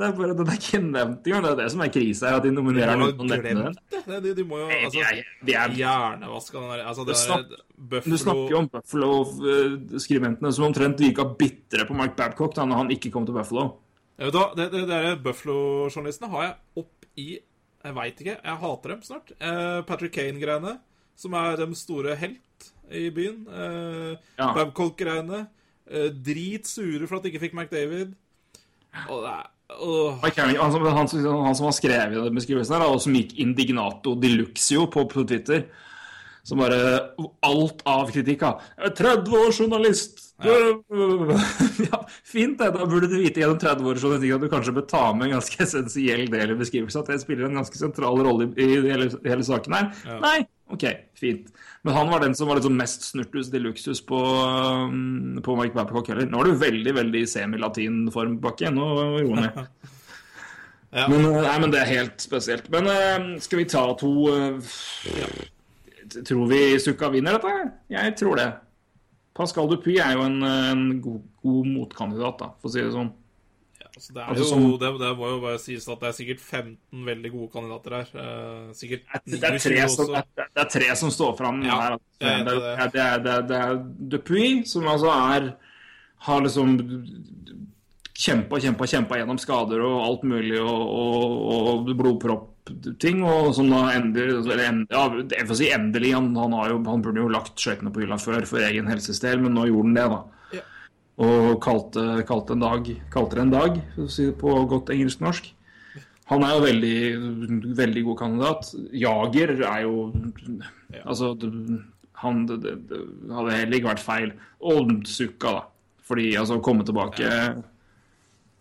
Det er bare, Den er ikke nevnt engang. Det er det som er krisa her, at de nominerer noen og nevner den. De, de må jo altså, de er, de er, Hjernevaska den der Altså, det Du snak- er du Buffalo snakker jo om Buffalo-skribentene som omtrent virka bitre på Mark Babcock da han ikke kom til Buffalo. Ja, vet du det, det, det Buffalo-journalistene har jeg opp i Jeg veit ikke. Jeg hater dem snart. Eh, Patrick Kane-greiene, som er dem store helt i byen. Eh, Ja. Babcock-greiene. Eh, drit sure for at de ikke fikk McDavid. Og det er Carrigan, han, som, han, som- han som har skrevet den beskrivelsen her, og som gikk indignato de luxio på, på Twitter, Som bare Alt av kritikk av 30 år journalist! Ja. fint, det. Da burde du vite gjennom 30 år journalistikk at du kanskje bør ta med en ganske essensiell del i beskrivelsen. At det spiller en ganske sentral rolle i, i hele, hele saken her. Nei, OK, fint. Men han var den som var liksom mest snurtus de luxus på, um, på Mike Babcock heller. Nå er du veldig veldig semi-latin-form, Bakke. Nå roer ned. Ja. Men, uh, nei, men det er helt spesielt. Men uh, skal vi ta to uh, Tror vi Sukka vinner dette? Jeg tror det. Pascal Dupuy er jo en, en god, god motkandidat, da, for å si det sånn. Altså, det, er Altså, jo, som- det, det må jo bare sies at det er sikkert 15 veldig gode kandidater her. Uh, sikkert Det er, tre som, også. det er, det er tre som står fram Ja, her. altså. Det er, det, er, det, er, det er Dupuy, som altså er Har liksom kjempa, kjempa, kjempa gjennom skader og alt mulig og, og, og blodpropp-ting, og som da endelig eller end, ja, Jeg får si endelig. Han, han, har jo, han burde jo lagt skøytene på hylla før for egen helses del, men nå gjorde han det, da. Ja. Og kalte, kalte, en dag, kalte det en dag, på godt engelsk-norsk. Han er jo veldig, veldig god kandidat. Jager er jo Altså, det- han det, det, det hadde heller ikke vært feil. Og Sukka, da. Fordi altså, å komme tilbake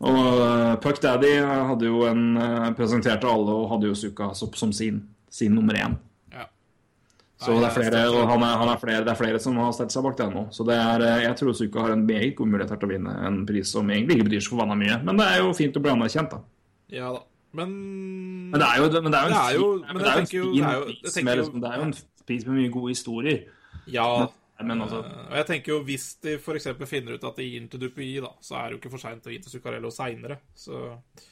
Og uh, Puck Daddy hadde jo en uh, presenterte alle og hadde jo Sukka som, som sin, sin nummer én. Så det er flere, han er, han er flere, det er flere som har stelt seg bak den nå. Så det er, eh, jeg tror Suka har en meget god mulighet her til å vinne en pris som egentlig ikke betyr så forbanna mye. Men det er jo fint å bli anerkjent, da. Ja da. Men Men det er jo, er en, fin- Det er jo en pris med mye gode historier. Ja. Men altså Eh, Og jeg tenker jo Hvis de f.eks. finner ut at de gir den til Dupuy, da, så er det jo ikke for seint å gi til Zuccarello seinere. Så,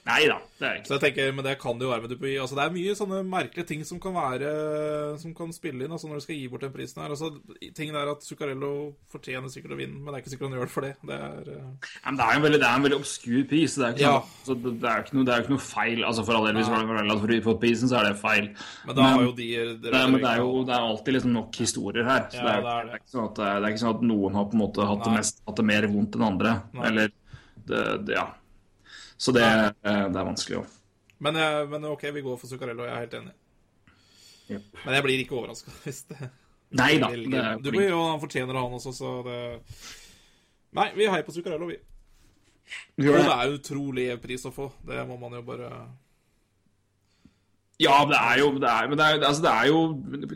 Nei da, det er ikke. så jeg tenker, Men det kan det jo være med Dupuy. Altså, det er mye sånne merkelige ting som kan være Som kan spille inn altså når du skal gi bort den prisen her. Altså, Tingen er at Zuccarello fortjener sikkert å vinne, men det er ikke sikkert han gjør det for det. Det er uh... Men det er en veldig, det er en veldig obskur pris. Det er, ikke Ja. sånn, så det, det, er jo ikke noe, det er ikke noe feil. Altså For all del, hvis Ryan har fått prisen, så er det feil. Men da har jo de det er, men det er jo det er alltid liksom nok historier her. Så Ja, det, er, det er det, det. er ikke sånn at, det er ikke sånn at noen har på en måte hatt det, mest, hatt det mer vondt enn andre. Nei. Eller det, det, Ja. Så det, eh, det er vanskelig òg. Men, men OK, vi går for Zuccarello. Jeg er helt enig. Yep. Men jeg blir ikke overraska hvis det Nei da. Du blir jo, han fortjener han også, så det Nei, vi heier på Zuccarello, vi. Og det det. er utrolig pris å få. Det må man jo bare Ja, det er jo det er, Men det er, altså, det er jo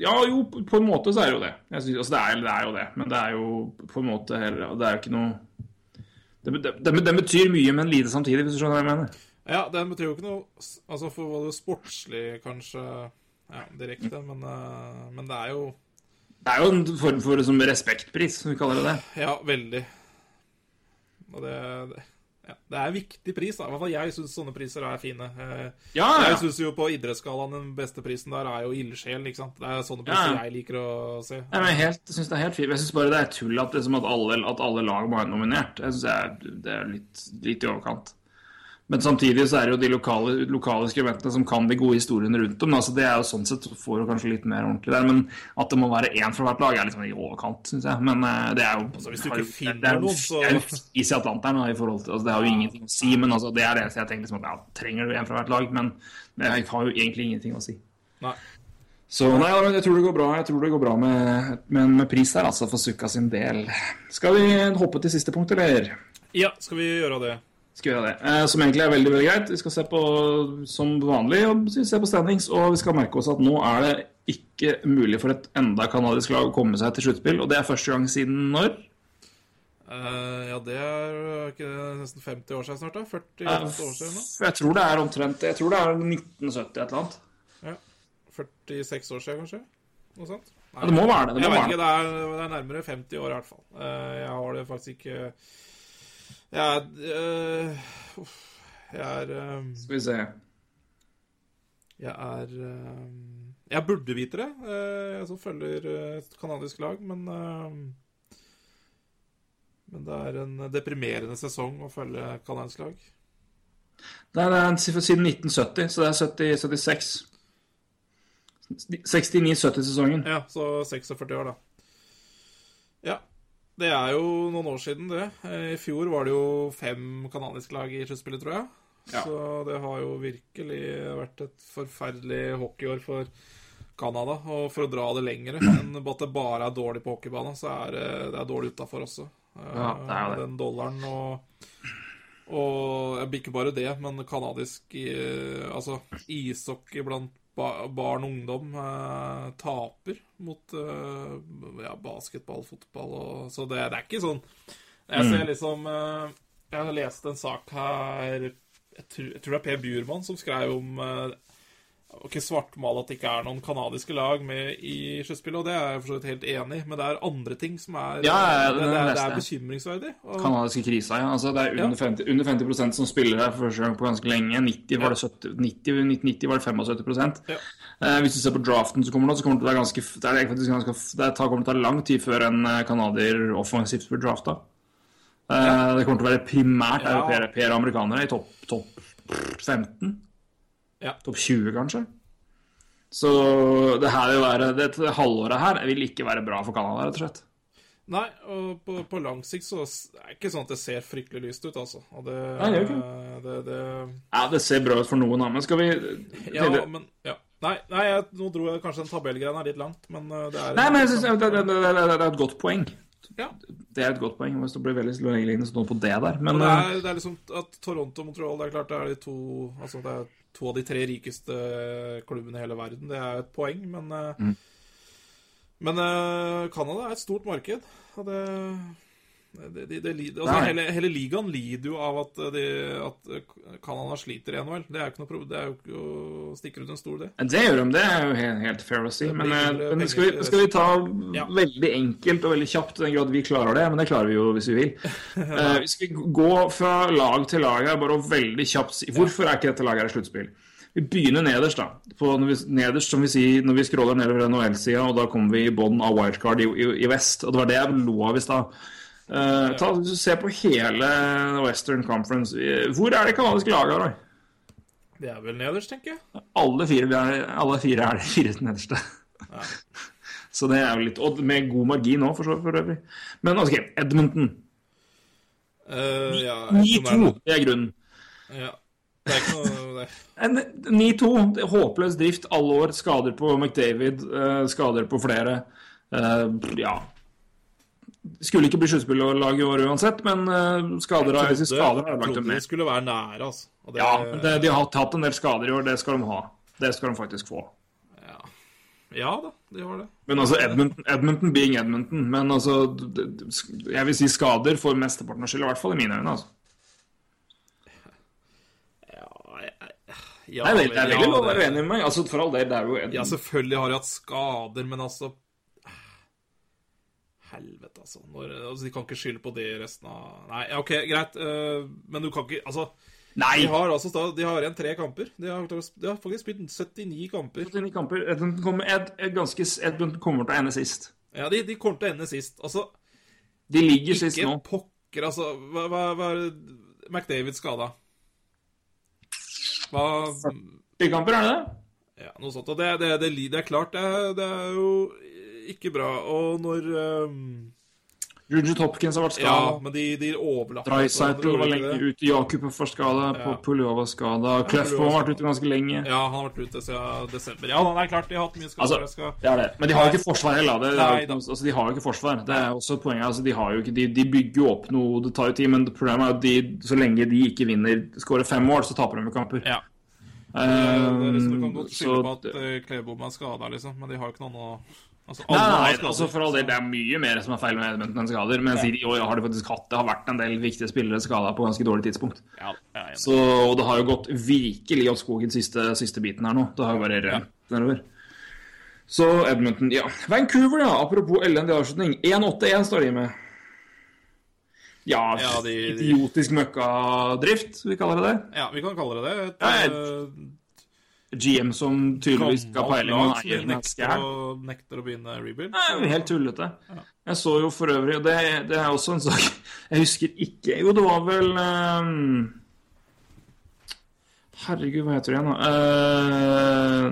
Ja, jo, på en måte så er det jo det. Jeg synes, altså, det, er, det er jo det. Men det er jo på en måte heller Det er jo ikke noe det, det, det, det betyr mye, men lite samtidig, hvis du skjønner hva jeg mener. Ja, den betyr jo ikke noe Altså for hva det sportslig, kanskje Ja, direkte, men, eh, men det er jo Det er jo en form for liksom, respektpris, som vi kaller det det. Ja, veldig. Og det, det ja, det er en viktig pris, da. I hvert fall jeg syns sånne priser er fine. Eh, Ja, Jeg ja. syns jo på idrettsskalaen den beste prisen der er jo ildsjel, ikke sant. Det er sånne priser jeg liker å se. Nei, men helt, jeg syns det er helt fint. Jeg syns bare det er tull at, liksom, at, alle, at alle lag må er nominert. Jeg synes det er, det er litt, litt i overkant. Men samtidig så er det jo de lokale, lokale skribentene som kan de gode historiene rundt dem. Altså det er jo sånn sett får du kanskje litt mer ordentlig der. Men at det må være én fra hvert lag, er litt sånn i overkant, syns jeg. Men eh, det er jo Altså, hvis du ikke finner er noen, så- Det er jo is i Atlanteren i forhold til altså, Det har jo ingenting å si, men altså, det er det jeg tenker liksom at ja, trenger du en fra hvert lag? Men det har jo egentlig ingenting å si. Nei. Så nei, jeg tror det går bra Jeg tror det går bra med, med, med pris der, altså, for Sukka sin del. Skal vi hoppe til siste punkt, eller? Ja, skal vi gjøre det? Skal vi gjøre det. Eh, som egentlig er veldig veldig greit. Vi skal se på som vanlig og se på standings. Og vi skal merke oss at nå er det ikke mulig for et enda kanadisk lag å komme seg til sluttspill. Og det er første gang siden når? Uh, ja, det er ikke nesten 50 år siden snart, da? 40 uh, år siden nå? Jeg tror det er omtrent Jeg tror det er 1970 et eller annet. Ja. 46 år siden, kanskje? Noe sånt? Ja, det må være det. det, Jeg må vet være ikke, det. det er, det er nærmere 50 år i hvert fall. Uh, Jeg har det faktisk ikke Jeg er uh, Jeg er uh, Skal vi se. Jeg er uh, Jeg burde vite det, jeg som følger et kanadisk lag, men Men det er en deprimerende sesong å følge kanadisk lag. Det er en siden 1970, så det er 70, 76. 69-70-sesongen. Ja, så 46 år, da. Ja. Det er jo noen år siden, det. Eh, I fjor var det jo fem kanadiske lag i sluttspillet, tror jeg. Ja. Så det har jo virkelig vært et forferdelig hockeyår for Canada. Og for å dra det lengre enn at det bare er dårlig på hockeybanen, så er det, det er dårlig utafor også. Eh, Ja, det er det. Den dollaren og Og jeg ikke bare det, men kanadisk eh, Altså, ishockey blant barn og ungdom eh, taper mot eh, ja, basketball, fotball og Så det, det er ikke sånn Jeg Mm. ser liksom eh, Jeg har lest en sak her jeg tror, jeg tror det er Per Bjurmann som skrev om eh, ikke svartmale at det ikke er noen kanadiske lag med i sluttspillet, og det er jeg for så vidt helt enig i, men det er andre ting som er Ja, ja, det, det det, er, det er bekymringsverdig. Og, Kanadiske krisa, ja. Altså, det er under, Ja. 50, under 50% som spiller her for første gang på ganske lenge. 90 var det 70, 90, 1990 var det 75 Ja. eh, Hvis du ser på draften som kommer nå, så kommer det til å være ganske Det er faktisk ganske Det kommer til å ta lang tid før en eh, canadier offensivt blir drafta. Eh, Det kommer til å være primært europeere og amerikanere i topp topp 15. Ja. Topp 20, kanskje. Så det her vil være Dette halvåret her vil ikke være bra for Canada, rett og slett. Nei, og på, på lang sikt så er det ikke sånn at det ser fryktelig lyst ut, altså. Og det, Nei, det er ikke det, det Ja, det ser bra ut for noen. Men skal vi Ja, men ja. Nei, nei jeg, nå dro jeg kanskje den tabellgreia litt langt, men uh, det er Nei, men jeg synes, det, det, er et godt poeng. Ja. Det er et godt poeng. Hvis det blir veldig lignende sånn på det der. Men det eh, er, det er liksom at Toronto og Montreal, det er klart det er de to Altså det er to av de tre rikeste klubbene i hele verden. Det er et poeng, men eh, Mm. Men eh, Canada er et stort marked, og det det, det, det, altså, hele, hele ligaen lider jo av at, de, at Canada sliter i NHL. Det er jo ikke noe problem, det er jo ikke å stikke ut en stol, det. det gjør de. Det er jo helt, helt fair å si. Men, eh, men skal, vi, skal vi ta Ja. veldig enkelt og veldig kjapt, i den grad vi klarer det? Men det klarer vi jo hvis vi vil. uh, vi skal gå fra lag til lag her, bare veldig kjapt Hvorfor er ikke dette laget her i sluttspill? Vi begynner nederst, da. På, vi, nederst, som vi sier, når vi scroller nedover NHL-sida, og da kommer vi i bånn av wildcard i, i, i vest. Og det var det jeg lo av i stad. Eh, ta, se på hele Western Conference. Eh, Hvor er det canadiske laget, Roy? Det er vel nederst, tenker jeg. Alle fire, er, alle fire er de fire nederste. Så det er jo litt Og med god margin òg, for, så- for øvrig. Men OK, Edmonton. Uh, ja, jeg vet 9-2, det er grunnen. Ja. Det er ikke noe 9-2, er håpløs drift alle år. Skader på McDavid, skader på flere. Ja Skulle ikke bli sluttspillag i år uansett, men eh, skader har trodde, skader har lagt dem ned. skulle være nære, altså. Det, Ja, det, de har hatt en del skader i år, det skal de ha. Det skal de faktisk få. ja. ja da, de har det. Men altså, Edmonton, Edmonton being Edmonton. Men altså, jeg vil si skader for mesteparten av skyld, i hvert fall i mine øyne. altså. Ja, jeg- ja, Det er veldig, lov å være enig med meg. Altså, for all del, det er jo Ja, selvfølgelig har de hatt skader, men altså Helvete, altså. Når, altså. De kan ikke skylde på det resten av Nei, OK, greit, uh, men du kan ikke Altså, Nei! de har altså De har igjen tre kamper. De har, de har faktisk spilt 79 kamper. 79 kamper. Edmonton kommer, Ed, Ed, ganske, Edmonton kommer til å ende sist. Ja, de, de kommer til å ende sist. Altså, De ligger sist nå. ikke pokker, altså. Hva, hva, hva er McDavid skada? Hva 40 kamper, er det det? Ja, noe sånt. Og det, det, det, det er klart, det, er- det er jo ikke bra. Og når um, Rugit Hopkins har vært Ja, men de, de overlapper Dreisaitl var lenge det? ute. Jakob var skada. Ja. Puljova var skada. Kleffo har vært ute ganske lenge. Ja, han har vært ute siden desember. Ja, det er klart, de har hatt mye skader. Altså, det er det. Men de har jo ikke forsvar heller. Det, det Nei da. altså, de har jo ikke forsvar. Det er også et poeng. Altså, de, har jo ikke, de, de bygger jo opp noe, det tar jo tid. Men problemet er at de, så lenge de ikke vinner, skårer fem mål, så taper de kamper. Ja. Det er liksom, du Um, kan godt skylde på at det- uh, Klebom er skada, liksom, men de har jo ikke noen å altså, Nei, nei, altså for all del, det er mye mer som er feil med Edmonton enn skader. Men jeg sier, i år har det faktisk hatt det har vært en del viktige spillere skada på ganske dårlig tidspunkt. Ja, ja, ja. Så, og det har jo gått virkelig opp skogen siste, siste biten her nå. Det har jo bare rent nedover. Så Edmonton, ja. Vancouver, ja. Apropos elendig avslutning. 1-8-1 står de med. Ja, Ja, de- de- idiotisk møkkadrift, vi kaller det det. ja, vi kan kalle det det. Et, jeg- uh, GM som tydeligvis ikke har peiling, og eier er nekter, å, nekter å begynne rebuild. Nei, helt tullete. Jeg så jo for øvrig det, det er også en sak Jeg husker ikke Jo, det var vel um, Herregud, hva heter det igjen? Eh,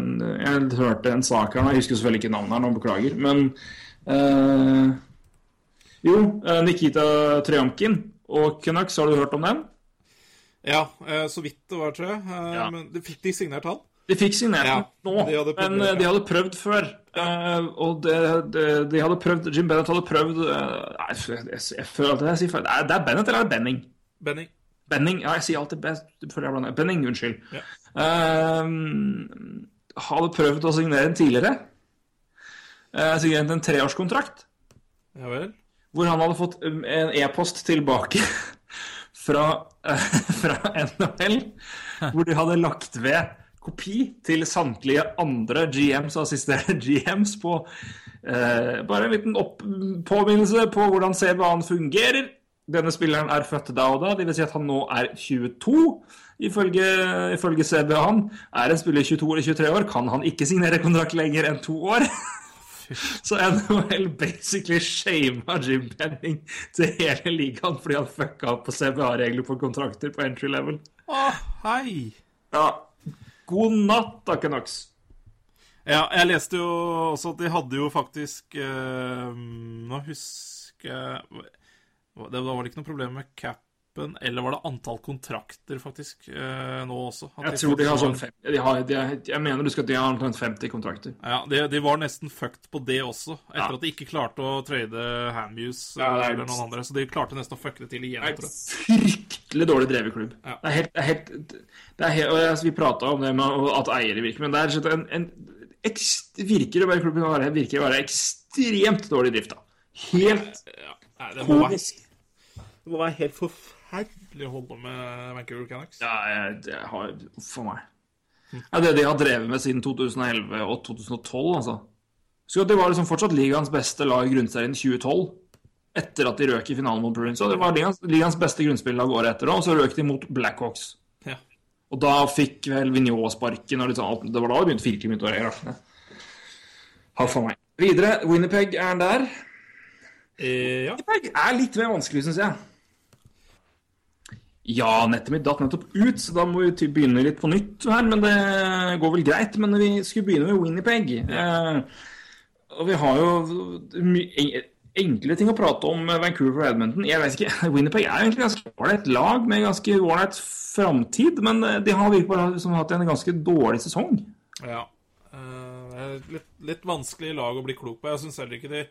jeg hørte en sak her nå. Jeg husker selvfølgelig ikke navnet her nå, beklager. Men uh, Jo, eh, Nikita Trjamkin og Canucks, har du hørt om den? Ja, så vidt det var, tror jeg. Ja. Men fikk de signert han? De fikk signert Ja, den nå, de prøvd, men eh, de hadde prøvd før. Uh, og det, det, de hadde prøvd Jim Bennett hadde prøvd uh, Nei, jeg, jeg, jeg føler alltid jeg sier feil. Er det er Bennett eller er det Benning? Benning. Benning, ja, jeg sier alltid blander. Benning, unnskyld. Ja. Uh, hadde prøvd å signere en tidligere. Uh, signert en treårskontrakt. Ja vel. Hvor han hadde fått um, en e-post tilbake fra, fra NHL. Hvor de hadde lagt ved kopi til samtlige andre GMs og assisterende GMs på eh, Bare en liten påminnelse på hvordan CBA-en fungerer. Denne spilleren er født da og da, dvs. Si at han nå er 22. Ifølge, ifølge CBA-en er en spiller 22 eller 23 år, kan han ikke signere kontrakt lenger enn to år. Så NHL basically shama Jim Penning til hele ligaen fordi han fucka opp på CBA-regler for kontrakter på entry level. Å, hei! Ja, god natt da, Canucks. Ja, jeg leste jo også at de hadde jo faktisk eh, Nå husker jeg Det var det ikke noe problem med capen, eller var det antall kontrakter, faktisk, eh, nå også? At Jeg tror de har sånn fem, de har, de har, Jeg mener du skal de har omtrent 50 kontrakter. Ja, de, de var nesten fucked på det også, etter Ja. at de ikke klarte å trade Hamuse Ja, er- eller noen andre. Så de klarte nesten å fucke det til igjen, Det er tror jeg. en fryktelig dårlig drevet klubb. Ja. Det er helt, det er helt, det er helt og jeg- Vi prata om det med at eiere virker, men det er sånn en, en ekst, virker å være klubben være, virker å være ekstremt dårlig drifta. Helt Ja, nei, det, må være, det må være helt forferdelig å holde med Vancouver Canucks. Ja, det har a meg. Ja, det de har drevet med siden 2011 og 2012, altså. Husk at de var liksom fortsatt ligaens beste lag i grunnserien 2012. Etter at de røk i finalen mot Bruins. Det var ligaens, ligaens beste grunnspillag året etter og så røk de mot Blackhawks. Ja. Og da fikk vel Vignot sparken, og litt sånn, det var da det begynte virkelig begynte å for meg. Videre, Winnerpeg er der. Eh, ja. Winnipeg er litt mer vanskelig, syns jeg. Ja, nettet mitt datt nettopp ut, så da må vi begynne litt på nytt her. Men det går vel greit. Men vi skulle begynne med Winnipeg. Eh, og vi har jo enkle ting å prate om med Vancouver og Edmonton. Jeg vet ikke, Winnipeg er egentlig ganske ålreit lag med ganske ålreit framtid, men eh, de har virkelig liksom hatt en ganske dårlig sesong. ja. Eh, litt, litt vanskelig lag å bli klok på. Jeg syns heller ikke de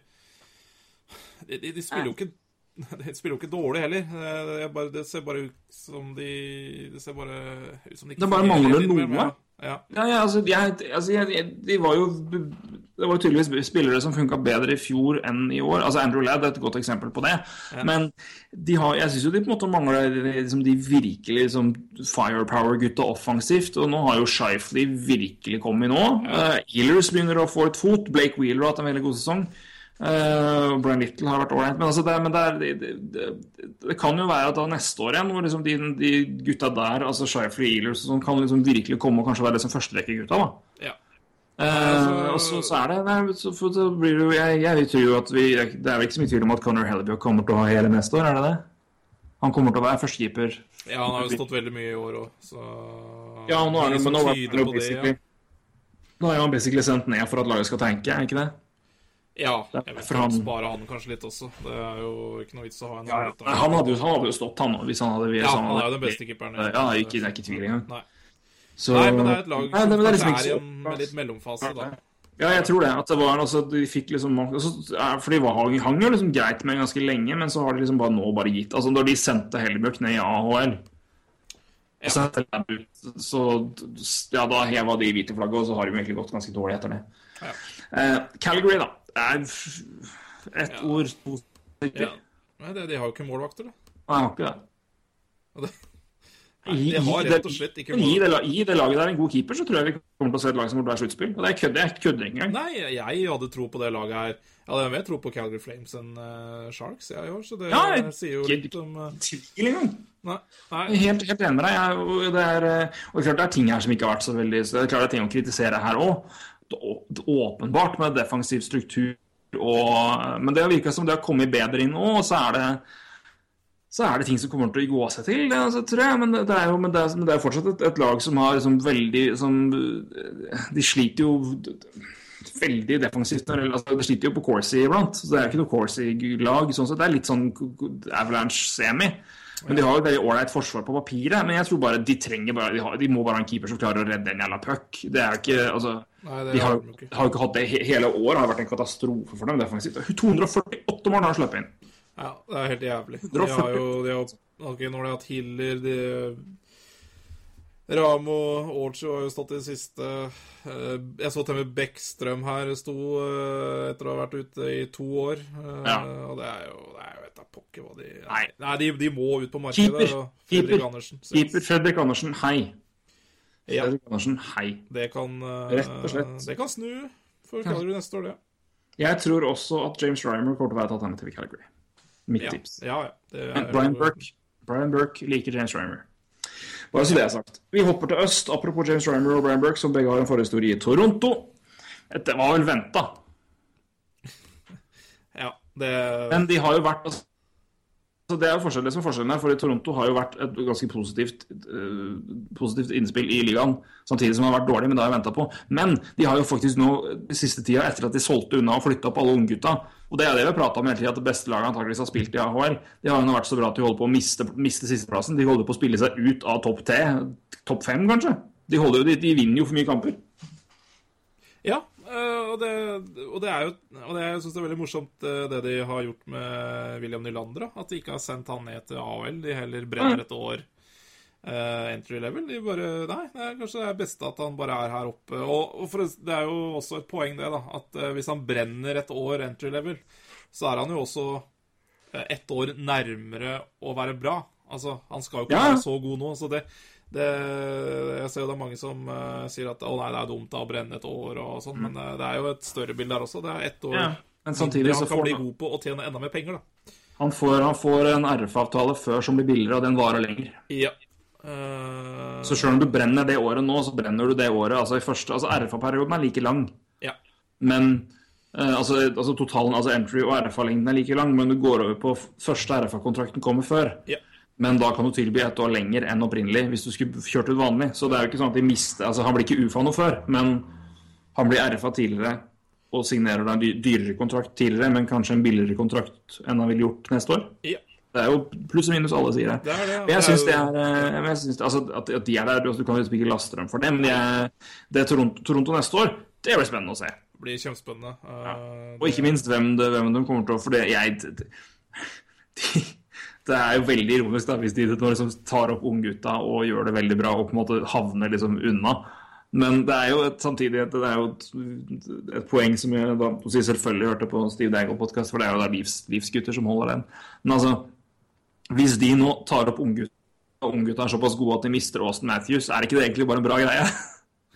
De, de, de spiller jo ikke de spiller jo ikke dårlig heller. Eh, Det, er bare, det ser bare ut som de Det ser bare ut som de ikke Det bare mangler noe. Med. Ja. Ja, ja, altså, jeg, altså jeg, de var jo Det var jo tydeligvis spillere som funka bedre i fjor enn i år. Altså Andrew Ladd er et godt eksempel på det. Men de har, jeg syns jo de på en måte mangler liksom, de virkelig liksom, firepower-gutta offensivt. Og nå har jo Shifley virkelig kommet nå. Uh, Ehlers begynner å få et fot. Blake Wheeler har hatt en veldig god sesong. Uh, Brian Little har vært ålreit. Men, altså det, men det, er, det, det, kan jo være at da neste år igjen, hvor liksom de, de gutta der, altså Shifley Ealers, som kan liksom virkelig komme og kanskje være liksom førsterekkegutta. da ja. Uh, Altså- og så, så er det nei, så, for, så blir det jeg, jeg tror jo at vi Det er vel ikke så mye tvil om at Conor Hellebjørg kommer til å ha hele neste år, er det det? Han kommer til å være førstekeeper. ja, han har jo stått veldig mye i år òg, så Ja, nå er det, men som nå er han jo basically Nå er han basically sendt ned for at laget skal tenke, er ikke det? Ja, jeg ikke, han- spare han kanskje litt også. Det er jo ikke noe vits å ha en ja, ja. han, hadde jo, han hadde jo stått, han hvis han hadde Ja, sånn. han er jo den beste keeperen. Ja, ikke, det er ikke tvil engang. Nei. Så, Nei, men det er et lag Nei, som det er liksom er i en med litt mellomfase, da. Ja, jeg tror det. At det var altså, De fikk liksom altså, For de var, hang jo liksom greit med ganske lenge, men så har de liksom bare nå bare gitt Altså, da de sendte Hellebjørk ned i AHL Ja. så, så ja, da heva de hvite flagget, og så har de egentlig gått ganske dårlig etter det. Ja. Eh, Calgary, da. F- ett Ja. ord to stykker. Nei, det, de har jo ikke målvakter, da. Nei, de har ikke det. Det- Nei, de har rett og slett ikke i det, I det laget der en god keeper, så tror jeg vi kommer til å se et lag som burde være sluttspill. Og det kødder jeg kødder ikke engang. Nei, jeg hadde tro på det laget her. Jeg hadde mer tro på Calgary Flames enn uh, Sharks jeg òg, så det Ja, jeg- sier jo litt om uh, Tvil engang. Nei. Nei. Helt, helt enig med deg. Jeg, og det er, og det er klart det er ting her som ikke har vært så veldig Så det er klart det er ting å kritisere her òg. Åpenbart med defensiv struktur og Men det virka som det har kommet bedre inn nå, og så er det så er det ting som kommer til å gå seg til, det, altså, tror jeg. Men det, det er jo men det er, men det er fortsatt et, et lag som har liksom veldig som, De sliter jo veldig defensivt. det- Altså, de sliter jo på Corsi iblant. Så det er ikke noe Corsi-lag. Sånn så Det er litt sånn Avalanche semi. Men de har jo veldig ålreit forsvar på papiret. Men jeg tror bare de trenger bare De, har, de må bare ha en keeper som klarer å redde en jævla puck. Det er ikke Altså Nei, det De har, har jo ikke. har jo ikke hatt det hele hele året. har vært en katastrofe for dem. defensivt. 248 mål har de sluppet inn. Ja, det er helt jævlig. De har jo de har, okay, Når de har hatt Hiller de, Ramo Orchi har jo stått i det siste. Eh, Jeg så til og med Bekkstrøm her sto eh, etter å ha vært ute i to år. Eh, Ja. Og det er jo det er jo vet da pokker hva de Nei. Nei, de, de må ut på markedet. Keeper. Fredrik. Andersen. Keeper Fredrik Andersen, hei. Ja, Fredrik Andersen, hei. det kan Rett og slett. Det kan snu for Calgary neste år, det. Jeg tror også at James Rymer kommer til å være et alternativ i Calgary. Mitt Ja, tips. ja. Brian Burke, Brian Burke liker James Rymer. Bare så det er sagt. Vi hopper til øst. Apropos James Rymer og Brian Burke, som begge har en forhistorie i Toronto. Dette var vel venta, Ja, det men de har jo vært altså, det er jo forskjell, det som er forskjellen her, for Toronto har jo vært et ganske positivt, uh, positivt innspill i ligaen, samtidig som det har vært dårlig, men det har jeg venta på. Men de har jo faktisk nå, de siste tida, etter at de solgte unna og flytta opp alle unggutta Og det er det vi har prata om hele tida, at det beste laget antakeligvis har spilt i AHL. De har jo nå vært så bra at de holder på å miste, miste sisteplassen. De holder på å spille seg ut av topp T. Topp fem, kanskje. De, holder de, de vinner jo for mye kamper. Ja, og det, og det er jo og det, Jeg syns det er veldig morsomt eh, det de har gjort med William Nylander. At de ikke har sendt han ned til AHL. De heller brenner et år uh, entry level. De bare Nei, det er kanskje det er beste at han bare er her oppe. Og, og for, det er jo også et poeng, det, da. At eh, hvis han brenner et år entry level, så er han jo også eh, ett år nærmere å være bra. Altså, han skal jo ikke Ja. være så god nå. så det det, jeg ser jo det er mange som uh, sier at å nei, det er dumt å brenne et år og sånn, men uh, det er jo et større bilde der også. Det er ett år Ja. Men samtidig så får han kan bli han, god på å tjene enda mer penger, da. han, får, han får en RF-avtale før som blir billigere, og den varer lenger. Ja. Uh... Så sjøl om du brenner det året nå, så brenner du det året altså i første, altså RFA-perioden er like lang. ja. Men altså, altså totalen, altså entry og RFA-lengden er like lang, men du går over på første RFA-kontrakten kommer før. Ja. Men da kan du tilby et år lenger enn opprinnelig hvis du skulle kjørt ut vanlig. Så det er jo ikke sånn at de mister Altså, han blir ikke UFA noe før, men han blir RFA tidligere og signerer da en dyrere kontrakt tidligere, men kanskje en billigere kontrakt enn han ville gjort neste år. ja. Det er jo pluss og minus alle sier det. Det er det. Men jeg syns det er eh, jeg synes, altså, at, at de er der, altså, Du kan liksom ikke laste dem for det, men de er, det er Toronto, Toronto neste år, det blir spennende å se. Det blir kjempespennende. Ja. Og ikke minst hvem, det, hvem de kommer til å For det, jeg, de, det er jo veldig ironisk da, hvis de liksom tar opp unggutta og gjør det veldig bra og på en måte havner liksom unna. Men det er jo et, samtidig et, det er jo et, et poeng som jeg da selvfølgelig hørte på Steve Dangle-podkast, for det er jo da livs, livsgutter som holder den. Men altså, hvis de nå tar opp unggutta, og unggutta er såpass gode at de mister Austin Matthews, er ikke det egentlig bare en bra greie?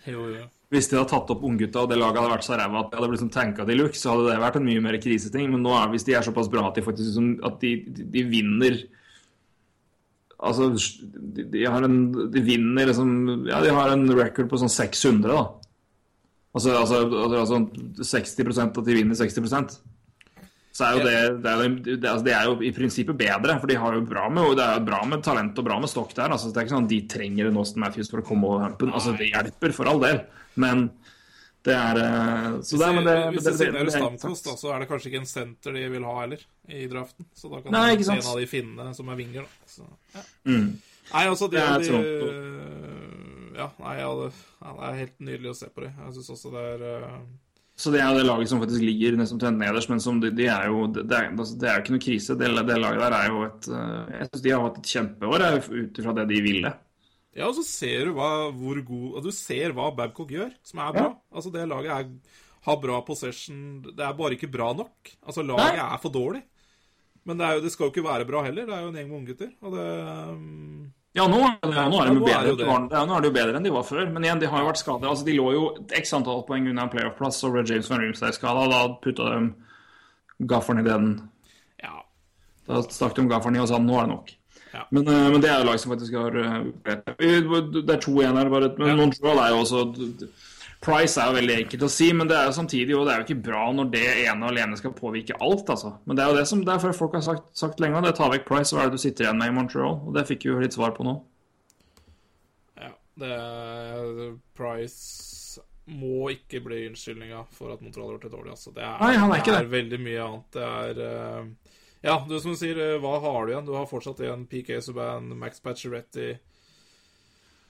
Jo, jo. Hvis de hadde tatt opp unggutta og det laget hadde vært så ræva at de hadde blitt sånn tanka de luxe, så hadde det vært en mye mer kriseting. Men nå er, hvis de er såpass bra at de faktisk liksom, at de, de, de vinner Altså, de, de har en De vinner liksom Ja, de har en record på sånn 600, da. Altså, altså, altså, altså 60% at de vinner 60% Så er jo det det er, jo- det, altså, det er jo i prinsippet bedre, for de har jo bra med, det er jo bra med talent og bra med stokk der. Altså, det er ikke sånn at de trenger en Austin Matthews for å komme over humpen. Altså, det hjelper for all del, men det er eh, Så det men det, Hvis det, de det, signerer det, Stamkos, da, så er det kanskje ikke en senter de vil ha heller, i draften. Så da kan Nei, de ikke en av de finnene som er vinger, da. Så, ja. mm. Nei, altså, de, Det er de Ja, nei, ja, det, ja, det er helt nydelig å se på dem. Jeg syns også det er uh... Så det er jo det laget som faktisk ligger nesten omtrent nederst, men som de, de er jo det er, altså, det er jo ikke noe krise. Det, det laget der er jo et eh, Jeg syns de har hatt et kjempeår ut ifra det de ville. Ja, og så ser du hva, hvor god Du ser hva Babcock gjør, som er bra. Altså, det laget er, har bra possession Det er bare ikke bra nok. Altså, laget Nei. er for dårlig. Men det, er jo, det skal jo ikke være bra heller. Det er jo en gjeng med unggutter. Og det um, Ja, nå, er det- nå er de jo er bedre, det ja, nå er de jo bedre enn de var før. Men igjen, de har jo vært skadet. Altså, de lå jo x antall poeng unna en playoff-plass, og Red James van Riemsdale skada. Da putta de gaffelen i den. Ja. Da stakk de gaffelen i og sa nå er det nok. Ja. Men, eh, men det er jo lag som faktisk har eh, Det er to igjen her, bare. Men Ja. Montreal er jo også Price er jo veldig enkelt å si, men det er jo samtidig jo, det er jo ikke bra når det ene alene skal påvirke alt. altså. Men det er jo det som derfor folk har sagt, sagt lenge, og det tar vekk Price, hva er det du sitter igjen med i Montreal. Og det fikk vi jo litt svar på nå. ja. Det er Price må ikke bli unnskyldninga for at Montreal har gjort det dårlig. Altså. Det er, Nei, han er ikke det det. er veldig mye annet. Det er eh, Ja, du som sier, eh, hva har du igjen? Du har fortsatt igjen PK Subhaan, Max Pacioretty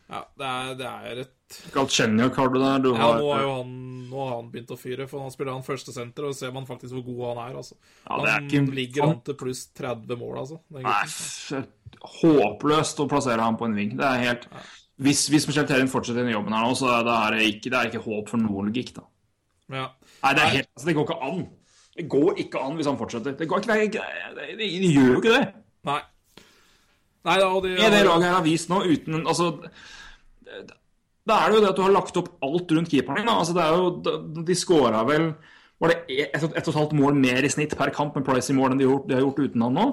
Ja, det er, det er et Galchenyuk har du der. Du Ja, har nå har han, nå har han begynt å fyre, for han spiller han første senter, og ser man faktisk hvor god han er, altså. Ja, det er han ikke- ligger an til pluss 30 mål, altså. Nei, håpløst å plassere ham på en ving. Det er helt Hvis, hvis Michel Terrin fortsetter denne jobben her nå, så er det, ikke, det er ikke håp for noen logikk, da. Ja. Nei, det, er helt, altså, det går ikke an. Det går ikke an hvis han fortsetter. Det, går ikke, det, det, det, det gjør jo ikke det. Nei. Nei da, det, de, Det laget her har vist nå, uten Altså Da er det jo det at du har lagt opp alt rundt keeperen din. Altså, det er jo, de scora vel Var det ett og et og et halvt mål mer i snitt per kamp med Price i mål enn de har gjort, de har gjort uten han nå?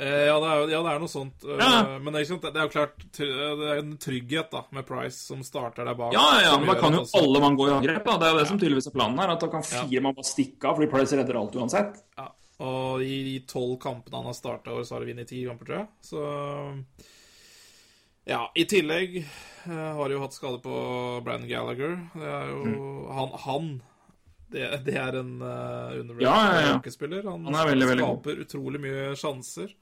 Eh, ja, det er, ja, det er noe sånt. eh, Ja. Men det er, det er jo klart Det er en trygghet da, med Price som starter der bak. Ja, ja, men da kan jo også- alle mann gå i angrep. da. Det er jo det som tydeligvis er planen her. At da kan fire mann bare stikke av fordi Price redder alt uansett. Ja, og i de tolv kampene han har starta så har de vunnet ti kamper, tror jeg. Så Ja, i tillegg eh, har de jo hatt skade på Brian Gallagher. Det er jo Mm. Han, han det, det er en uh, underrated Ja, ja, ja. Han, Han er veldig, veldig skaper utrolig mye sjanser.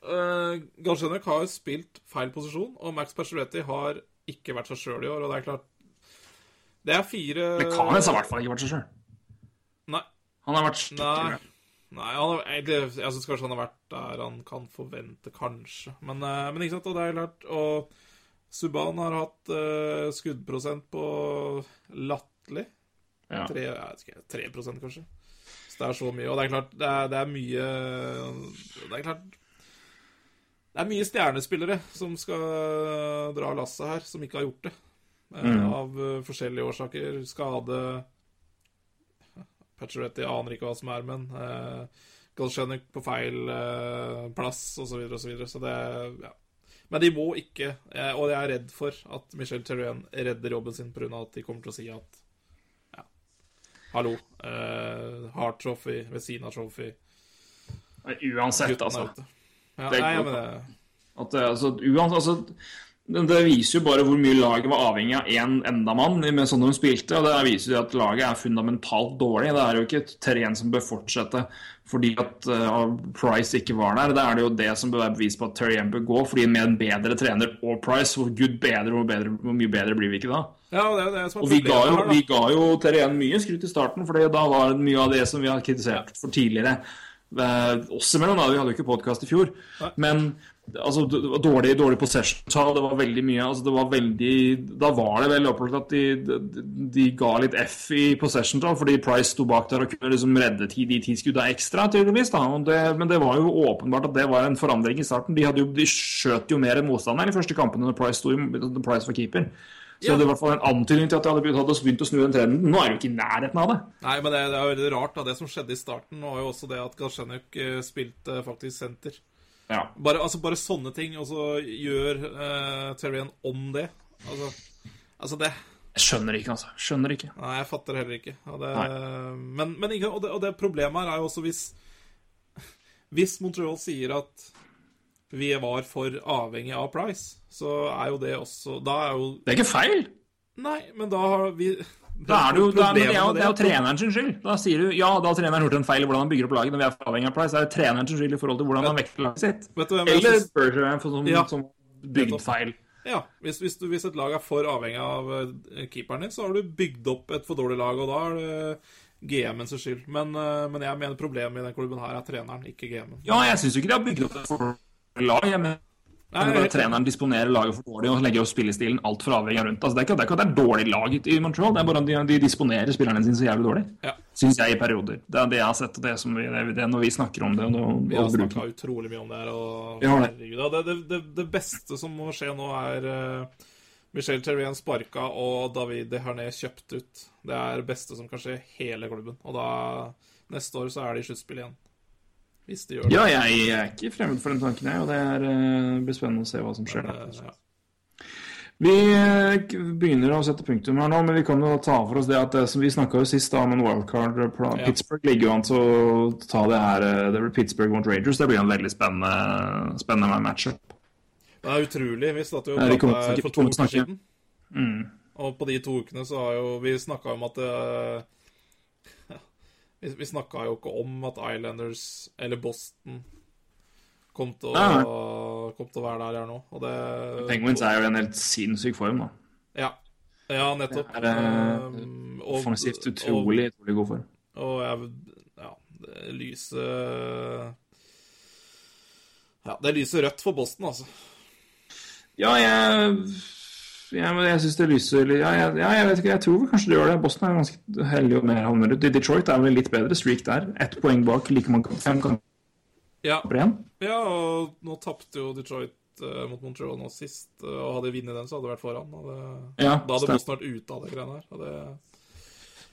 Uh, Galchenyuk har spilt feil posisjon, og Max Pacioretti har ikke vært seg sjøl i år. Og det er klart Det er fire Men Kanes har i hvert fall ikke vært seg sjøl. Nei. Han har vært skikkelig nei han har, jeg, jeg syns kanskje han har vært der han kan forvente, kanskje. Men, eh, men ikke sant, og det er klart Og Subhaan har hatt uh, skuddprosent på latterlig. ja. Tre, jeg ikke, 3 kanskje. Så det er så mye. Og det er klart, det er, det er mye Det er klart Det er mye stjernespillere som skal dra lasset her, som ikke har gjort det. Eh, Mm. Av eh, forskjellige årsaker. Skade Pacioretty aner ikke hva som er men. Eh, Galchenyuk på feil uh, plass, osv., osv. Så, videre, så det ja. Men de må ikke, og jeg er redd for at Michel Therrien redder jobben sin pga. at de kommer til å si at ja, hallo, eh, Hart Trophy ved siden av Trophy, Uansett, altså. Ja, Det nei, men det, At altså, uansett, altså det, det viser jo bare hvor mye laget var avhengig av én enda mann med sånn de spilte. og Det viser jo at laget er fundamentalt dårlig. Det er jo ikke et terren som bør fortsette fordi at uh, Price ikke var der. Det er det jo det som bør være bevis på at Terrien bør gå. fordi med en bedre trener og Price, hvor gud bedre, hvor, bedre, hvor mye bedre blir vi ikke da? ja, det er det som er Og vi ga jo, her, da. vi ga jo Terrien mye skryt i starten, for da var det mye av det som vi har kritisert for tidligere. Eh, oss imellom, da. Vi hadde jo ikke podkast i fjor. Nei. Men altså, dårlig, dårlig possession-tall. Det var veldig mye altså, det var veldig, Da var det vel opplagt at de, de, de ga litt F i possession-tall, fordi Price sto bak der og kunne liksom redde ti, de ti skudda ekstra, tydeligvis. da, det, Men det var jo åpenbart at det var en forandring i starten. De, jo, de skjøt jo mer enn motstanderen i første kampene når Price, sto, når Price var keeper. Så Ja. det var fall en antydning til at de hadde begynt, å snu den trenden. Nå er du ikke i nærheten av det. Nei, men det, det er veldig rart, da. Det som skjedde i starten, var jo også det at Galchenyuk eh, spilte faktisk senter. Ja. Bare, altså, bare sånne ting, og så gjør uh, Terrien om det. Altså, altså det Jeg skjønner ikke, altså. Skjønner ikke. Nei, jeg fatter heller ikke. Og det, men, men og, det, og det problemet her er jo også hvis Hvis Montreal sier at vi var for avhengig av Price, så er jo det også Da er jo Det er ikke feil. Nei, men da har vi Da er det, jo, da, det, er jo, det er jo treneren sin skyld. Da sier du ja, da har treneren gjort en feil i hvordan han bygger opp laget. når vi er for avhengig av Price. Det er jo treneren sin skyld i forhold til hvordan han vekter laget sitt. Du Eller synes- som, Ja. som bygd feil. Ja, hvis, hvis, du, hvis et lag er for avhengig av eh, keeperen din, så har du bygd opp et for dårlig lag, og da er det GM-ens skyld. Men, eh, men jeg mener problemet i den klubben her er treneren, ikke GM-en. Ja, jeg syns jo ikke de har bygd opp et for lag. Jeg mener Nei, jeg er treneren disponerer laget for dårlig og legger opp spillestilen altfor avhengig av rundt. Altså, det, er ikke, det er ikke at det er dårlig lag i Montreal, det er bare at de, de disponerer spillerne sine så jævlig dårlig. Ja. Syns jeg i perioder. Det er det jeg har sett, og det som vi, det, når vi snakker om det. Og, og, Vi har snakka utrolig mye om det her. Og, ja, det, det, det, beste som må skje nå, er uh, Michel Terrien sparka og David Herné kjøpt ut. Det er det beste som kan skje hele klubben. Og da neste år så er det i sluttspill igjen. Hvis de gjør det. Ja, jeg er ikke fremmed for den tanken, jeg. Og det er, uh, blir spennende å se hva som skjer. Der. eh, ja. Vi eh, begynner å sette punktum her nå, men vi kan jo ta for oss det at det som vi snakka jo sist da om en wildcard plan. Ja. Pittsburgh ligger jo an til å ta det her eh, Det blir Pittsburgh mot Rangers. Det blir en veldig spennende, spennende matchup. Det er utrolig. Vi satt jo her for to uker siden. Mm. Og på de to ukene så har jo vi snakka om at eh, Vi, vi snakka jo ikke om at Islanders eller Boston kom til å, kom til å være der de er nå. Og det Penguins er jo i en helt sinnssyk form, da. Ja, ja nettopp. Det er, Um, og- Offensivt utrolig, utrolig god form. Og, og jeg Ja, det lyser Ja, det lyser rødt for Boston, altså. Ja, jeg ja, men jeg syns det lyser litt ja, jeg, ja, jeg vet ikke, jeg tror kanskje det gjør det. Boston er ganske heldig og mer havner ut. Detroit er vel litt bedre streak der. Ett poeng bak, like mange fem kamper Ja, igjen. ja og nå tapte jo Detroit uh, mot Montreal nå sist, uh, og hadde de vunnet den, så hadde de vært foran. Det, Ja, da hadde. Boston vært ute av det greiene her. Det,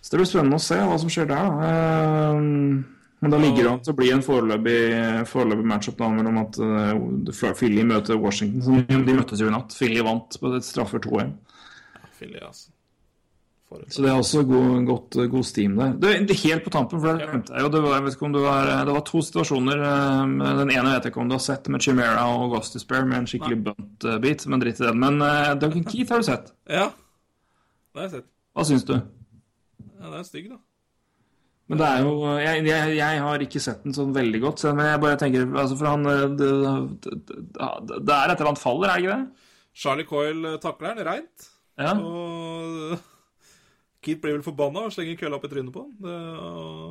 Så det blir spennende å se hva som skjer der. da. Ehm, Men da ligger det an til å bli en foreløpig, foreløpig matchup da, mellom at uh, Philly møter Washington. Som de, møttes jo i natt. Philly vant på et straffer 2-1. ja, Philly, altså. Så det er også god, godt, god steam der. Det, det Helt på tampen, for det glemte jeg. Det var, jeg vet ikke om det, var, det var to situasjoner. eh, Den ene vet jeg ikke om du har sett med Chimera og Augustus Bear med en skikkelig bunt-bit, men dritt i den. Men uh, Duncan Keith har du sett. Ja, det har jeg sett. Hva syns du? Ja, det er stygg, da. Men det er jo jeg, jeg, jeg har ikke sett den sånn veldig godt, men jeg bare tenker altså For han eh, Det, det, er eller annet faller, er det ikke det? Charlie Coyle eh, takler den reint. Ja. Og Keith blir vel forbanna og slenger kølla opp i trynet på han. Det,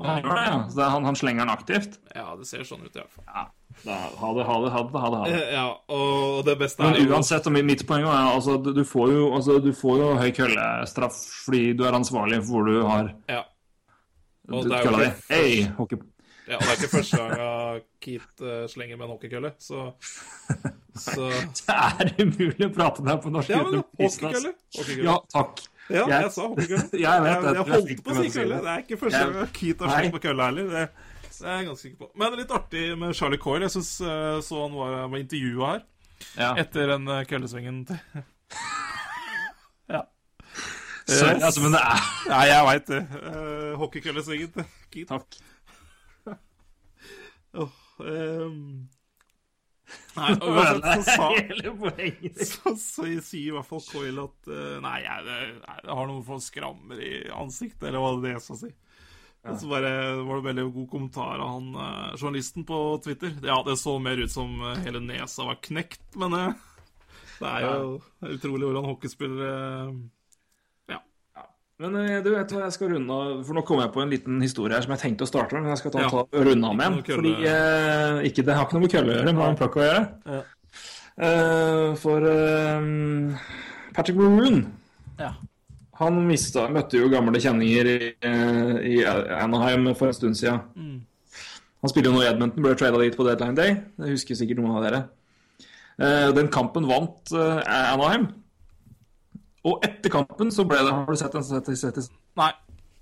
Han gjør det, ja. Så det han, han slenger den aktivt? ja, det ser sånn ut, i hvert fall. Ja. Da, ha det, ha det, ha det. Ha det, ha det. Eh, Ja, og det beste er Men uansett, og mitt poeng er altså, du, du, får jo, altså, du får jo høy køllestraff fordi du er ansvarlig for hvor du har Ja. Og det er jo kølla ikke- hey, hockey. Ja, det er ikke første gang Keith eh, slenger med en hockeykølle, så Så Det er umulig å prate der på norsk Ja, men hockeykølle. Hockeykølle. Ja, takk. Ja, jeg- jeg sa hockeykølle. Jeg jeg, jeg holdt på å si kølle. det. Er ikke første gang Keith har slengt på kølle heller. Det, det er jeg ganske sikker på. Men litt artig med Charlie Coyle. Jeg syns så han var, var intervjua her Ja. etter den eh, køllesvingen til. Sorry, altså, men det er Nei, jeg veit det. Uh, Hockeykøllesvingen til Keith. Takk. oh, um... Nei, uansett så sa hele poenget. så, så sier i hvert fall Coyle at uh, Nei, jeg, jeg har noen få skrammer i ansiktet, eller hva det er skal si. Og så bare var det veldig god kommentar av han uh, journalisten på Twitter. Ja, det så mer ut som eh, hele nesa var knekt, men eh, det er jo utrolig hvordan hockeyspillere eh, Men eh, du vet hva, jeg skal runde av For nå kom jeg på en liten historie her som jeg tenkte å starte med, men jeg skal ta, Ja. ta, runde av med en. Ikke noe kølle. Fordi eh, ikke, Det har ikke noe med kølle å gjøre, men det har med plakk å gjøre. Ja. Eh, for eh, Patrick Maroon Ja. Han mista, møtte jo gamle kjenninger i, eh, i Anaheim for en stund siden. Mm. Han spiller jo nå i Edmonton, ble trada dit på deadline day. Det husker sikkert noen av dere. Eh, Den kampen vant eh, Anaheim. Og etter kampen så ble det Har du sett den sett, sett, sett Nei.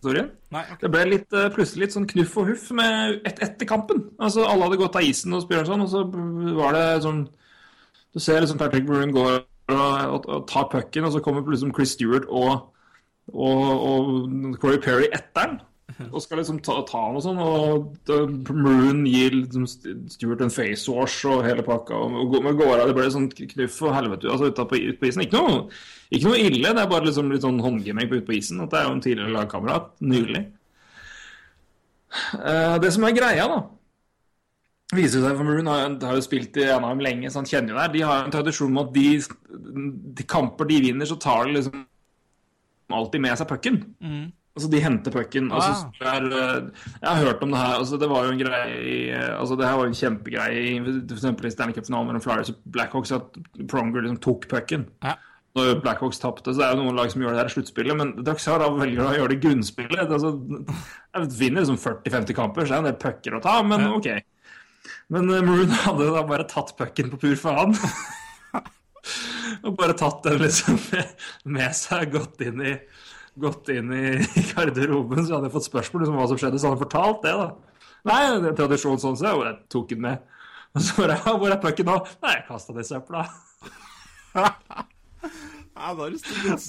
Sorry. Nei, okay. Det ble litt, eh, plutselig litt sånn knuff og huff med et, etter kampen. Altså Alle hadde gått av isen og spiller sånn, og så var det sånn Du ser liksom Patrick Maroon går og, og, og tar pucken, og så kommer plutselig Chris Stewart og, og, og Corey Perry etter den. Og skal liksom ta, ta han og sånn. Og Maroon gir liksom en en facewash og hele pakka. Og, med går- av. Det ble sånn knuff og helvete altså, ute på, ut på isen. Ikke noe, ikke noe ille, det er bare liksom litt sånn håndgemeng ute på isen. At det er jo en tidligere lagkamerat. Nydelig. Uh, det som er greia, da viser seg for Maroon har, har jo spilt i NHM lenge, så han kjenner jo det. De har en tradisjon med at de, de kamper de vinner, så tar de liksom alltid med seg pucken. Altså, de henter pucken. Ah. eh, Jeg har hørt om det her. altså Det var jo en greie eh, altså Det her var en kjempegreie f.eks. i Stanley Cup-finalen mellom Flyers og Blackhawks, at Pronger liksom tok pucken. Ja. Når Blackhawks tapte, så det er jo noen lag som gjør det her i sluttspillet, men Draxar velger å gjøre det i grunnspillet. Altså, jeg vinner liksom 40-50 kamper, så er det en del pucker å ta, men. OK. Men eh, Maroon hadde da bare tatt pucken på pur faen. og bare tatt den liksom med, med seg, gått inn i gått inn i garderoben, så hadde jeg fått spørsmål liksom, hva som skjedde, så hadde han fortalt det, da. Nei, det er tradisjon sånn, så jeg tok den med. Og så bare, jeg, hvor er pucken nå? Nei, jeg kasta det i søpla.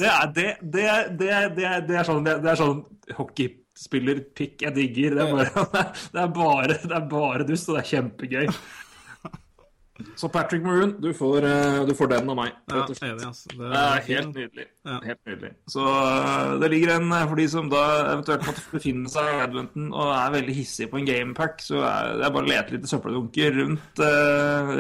Det er, det, det, er- det, er- det, er- det er sånn, det, er sånn hockeyspillerpikk jeg digger. Det er bare, det er bare, det er bare dust, og det er kjempegøy. Så Patrick Maroon, du får, eh, du får den av meg. Ja, det, altså. Det Det er helt nydelig. Ja. Helt nydelig. Så øh, det ligger en øh, for de som da eventuelt måtte befinne seg i Edmonton og er veldig hissige på en gamepack, så er det er bare å lete litt i søppeldunker rundt,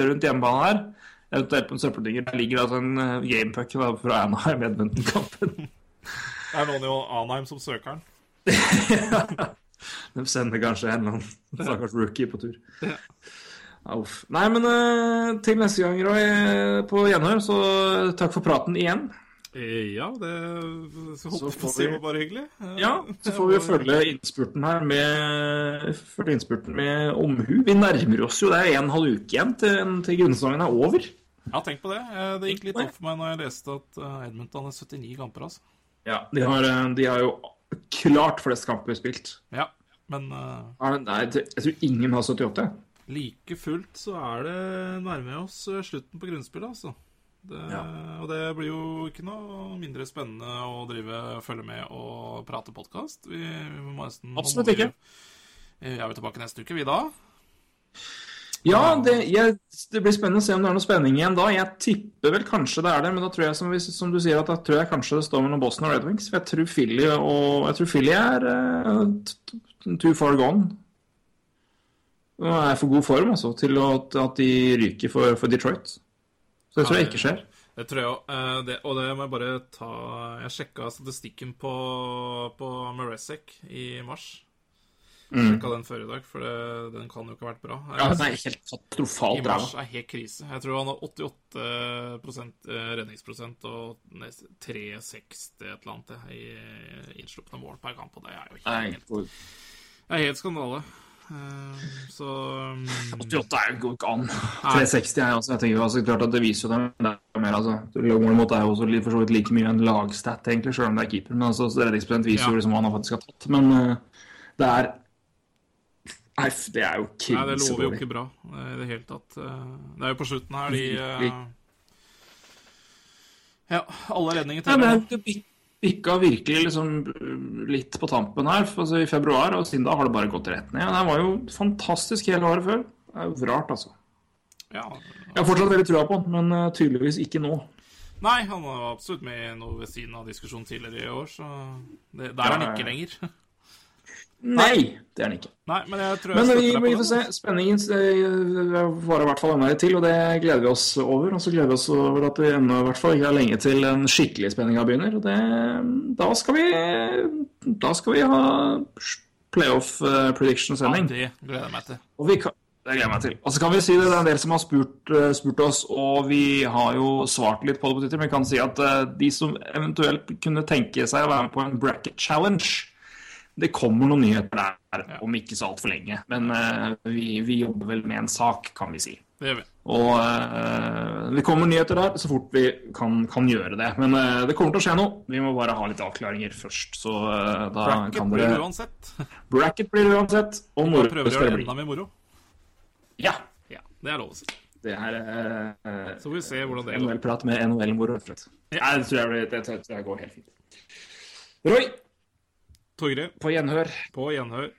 rundt hjemmebanen her. Eventuelt på en søppeldunker der ligger altså en gamepack fra Anaheim Edmonton-kampen. Det er noen i Anheim som søker den. De sender kanskje en eller annen stakkars rookie på tur. Ja, Uff. Nei, men uh, til neste gang, Roy, på gjenhør, så takk for praten igjen. Eh, Ja, det så Så holdt jeg på å får vi- var bare hyggelig. Eh, Ja, så får vi følge innspurten her med, følge innspurten med omhu. Vi nærmer oss jo, det er en halv uke igjen til, til grunnsesongen er over. Ja, tenk på det. Eh, Det gikk litt opp for meg når jeg leste at eh, Edmonton har 79 kamper, altså. Ja, de har, eh, de har jo klart flest kamper spilt. Ja, men eh, Ah, Nei, jeg tror ingen har 78. like fullt så er det nærmer oss eh, slutten på grunnspillet, altså. Det, Ja. Og det blir jo ikke noe mindre spennende å drive, følge med og prate podkast. Vi, vi må nesten Absolutt ikke. Vi Er vi tilbake neste uke, vi da? Ja, det, jeg, det blir spennende å se om det er noe spenning igjen da. Jeg tipper vel kanskje det er det, men da tror jeg som, som du sier, at da tror jeg kanskje det står mellom Boston og Red Wings. For jeg tror Philly, og, jeg tror Philly er eh, t- t- too far gone. Er for god form altså, til å, at de ryker for, for Detroit. Så det tror jeg ikke skjer. Det tror jeg òg. Og det må jeg bare ta Jeg sjekka statistikken på, på Maresek i mars. Mm. Sjekka den før i dag, for det, den kan jo ikke ha vært bra. Ja, den er helt I mars er helt krise. Jeg tror han har 88 eh, redningsprosent og nest- 360 et eller annet eh, i innslupne mål per kamp. Og det er jo helt, helt skandale. Eh, Så um, 88 er jo ikke an. 360 er også, jeg tenker altså, klart at det viser jo dem det er mer, altså. Målet mot er jo også for så vidt like mye en lagstat, egentlig, selv om det er keeper. Men altså, redningsprosent viser Ja. jo liksom hva han faktisk har tatt. Men uh, det er Nei, det er jo Nei, det lover jo ikke bra eh, i det hele tatt. Det er jo på slutten her de uh... Ja, alle redninger Ja, teller. er- det bik- virkelig liksom litt på tampen her, altså, i februar, og siden da har det bare gått rett ned. Det var jo fantastisk hele året før. Det er jo rart, altså. Ja. Jeg har fortsatt veldig trua på han, men eh, tydeligvis ikke nå. Nei, han var absolutt med i noe ved siden av diskusjonen tidligere i år, så det, der er han ikke lenger. Nei, det er den ikke. Nei, men jeg tror jeg Men vi, vi får se. Spenningen eh, varer i hvert fall enda litt til, og det gleder vi oss over. Og så gleder vi oss over at det ennå i hvert fall ikke er lenge til den skikkelige spenninga begynner. Og det, da skal vi Da skal vi ha playoff eh, Ja, prediction-sending. det gleder jeg meg til. Og vi kan, det gleder jeg meg til. Og så kan vi si det, det er en del som har spurt, eh, spurt oss, og vi har jo svart litt på det på Twitter, men vi kan si at de som eventuelt kunne tenke seg å være med på en bracket challenge, det kommer noen nyheter der om ikke så altfor lenge. Men uh, vi, vi jobber vel med en sak, kan vi si. Det gjør vi. Og uh, det kommer nyheter der så fort vi kan, kan gjøre det. Men uh, det kommer til å skje noe. Vi må bare ha litt avklaringer først. Så da Bracket kan blir det dere uansett. Bracket blir uansett. Og moro prøver å skal det det bli. enda mer moro. Ja. Ja, det er lov å si. Det er Så får vi se hvordan det går. NHL-prat med NHL-moro. Ja. Det tror jeg, blir- det tror jeg går helt fint. Roy, Torgeir, på gjenhør. på gjenhør.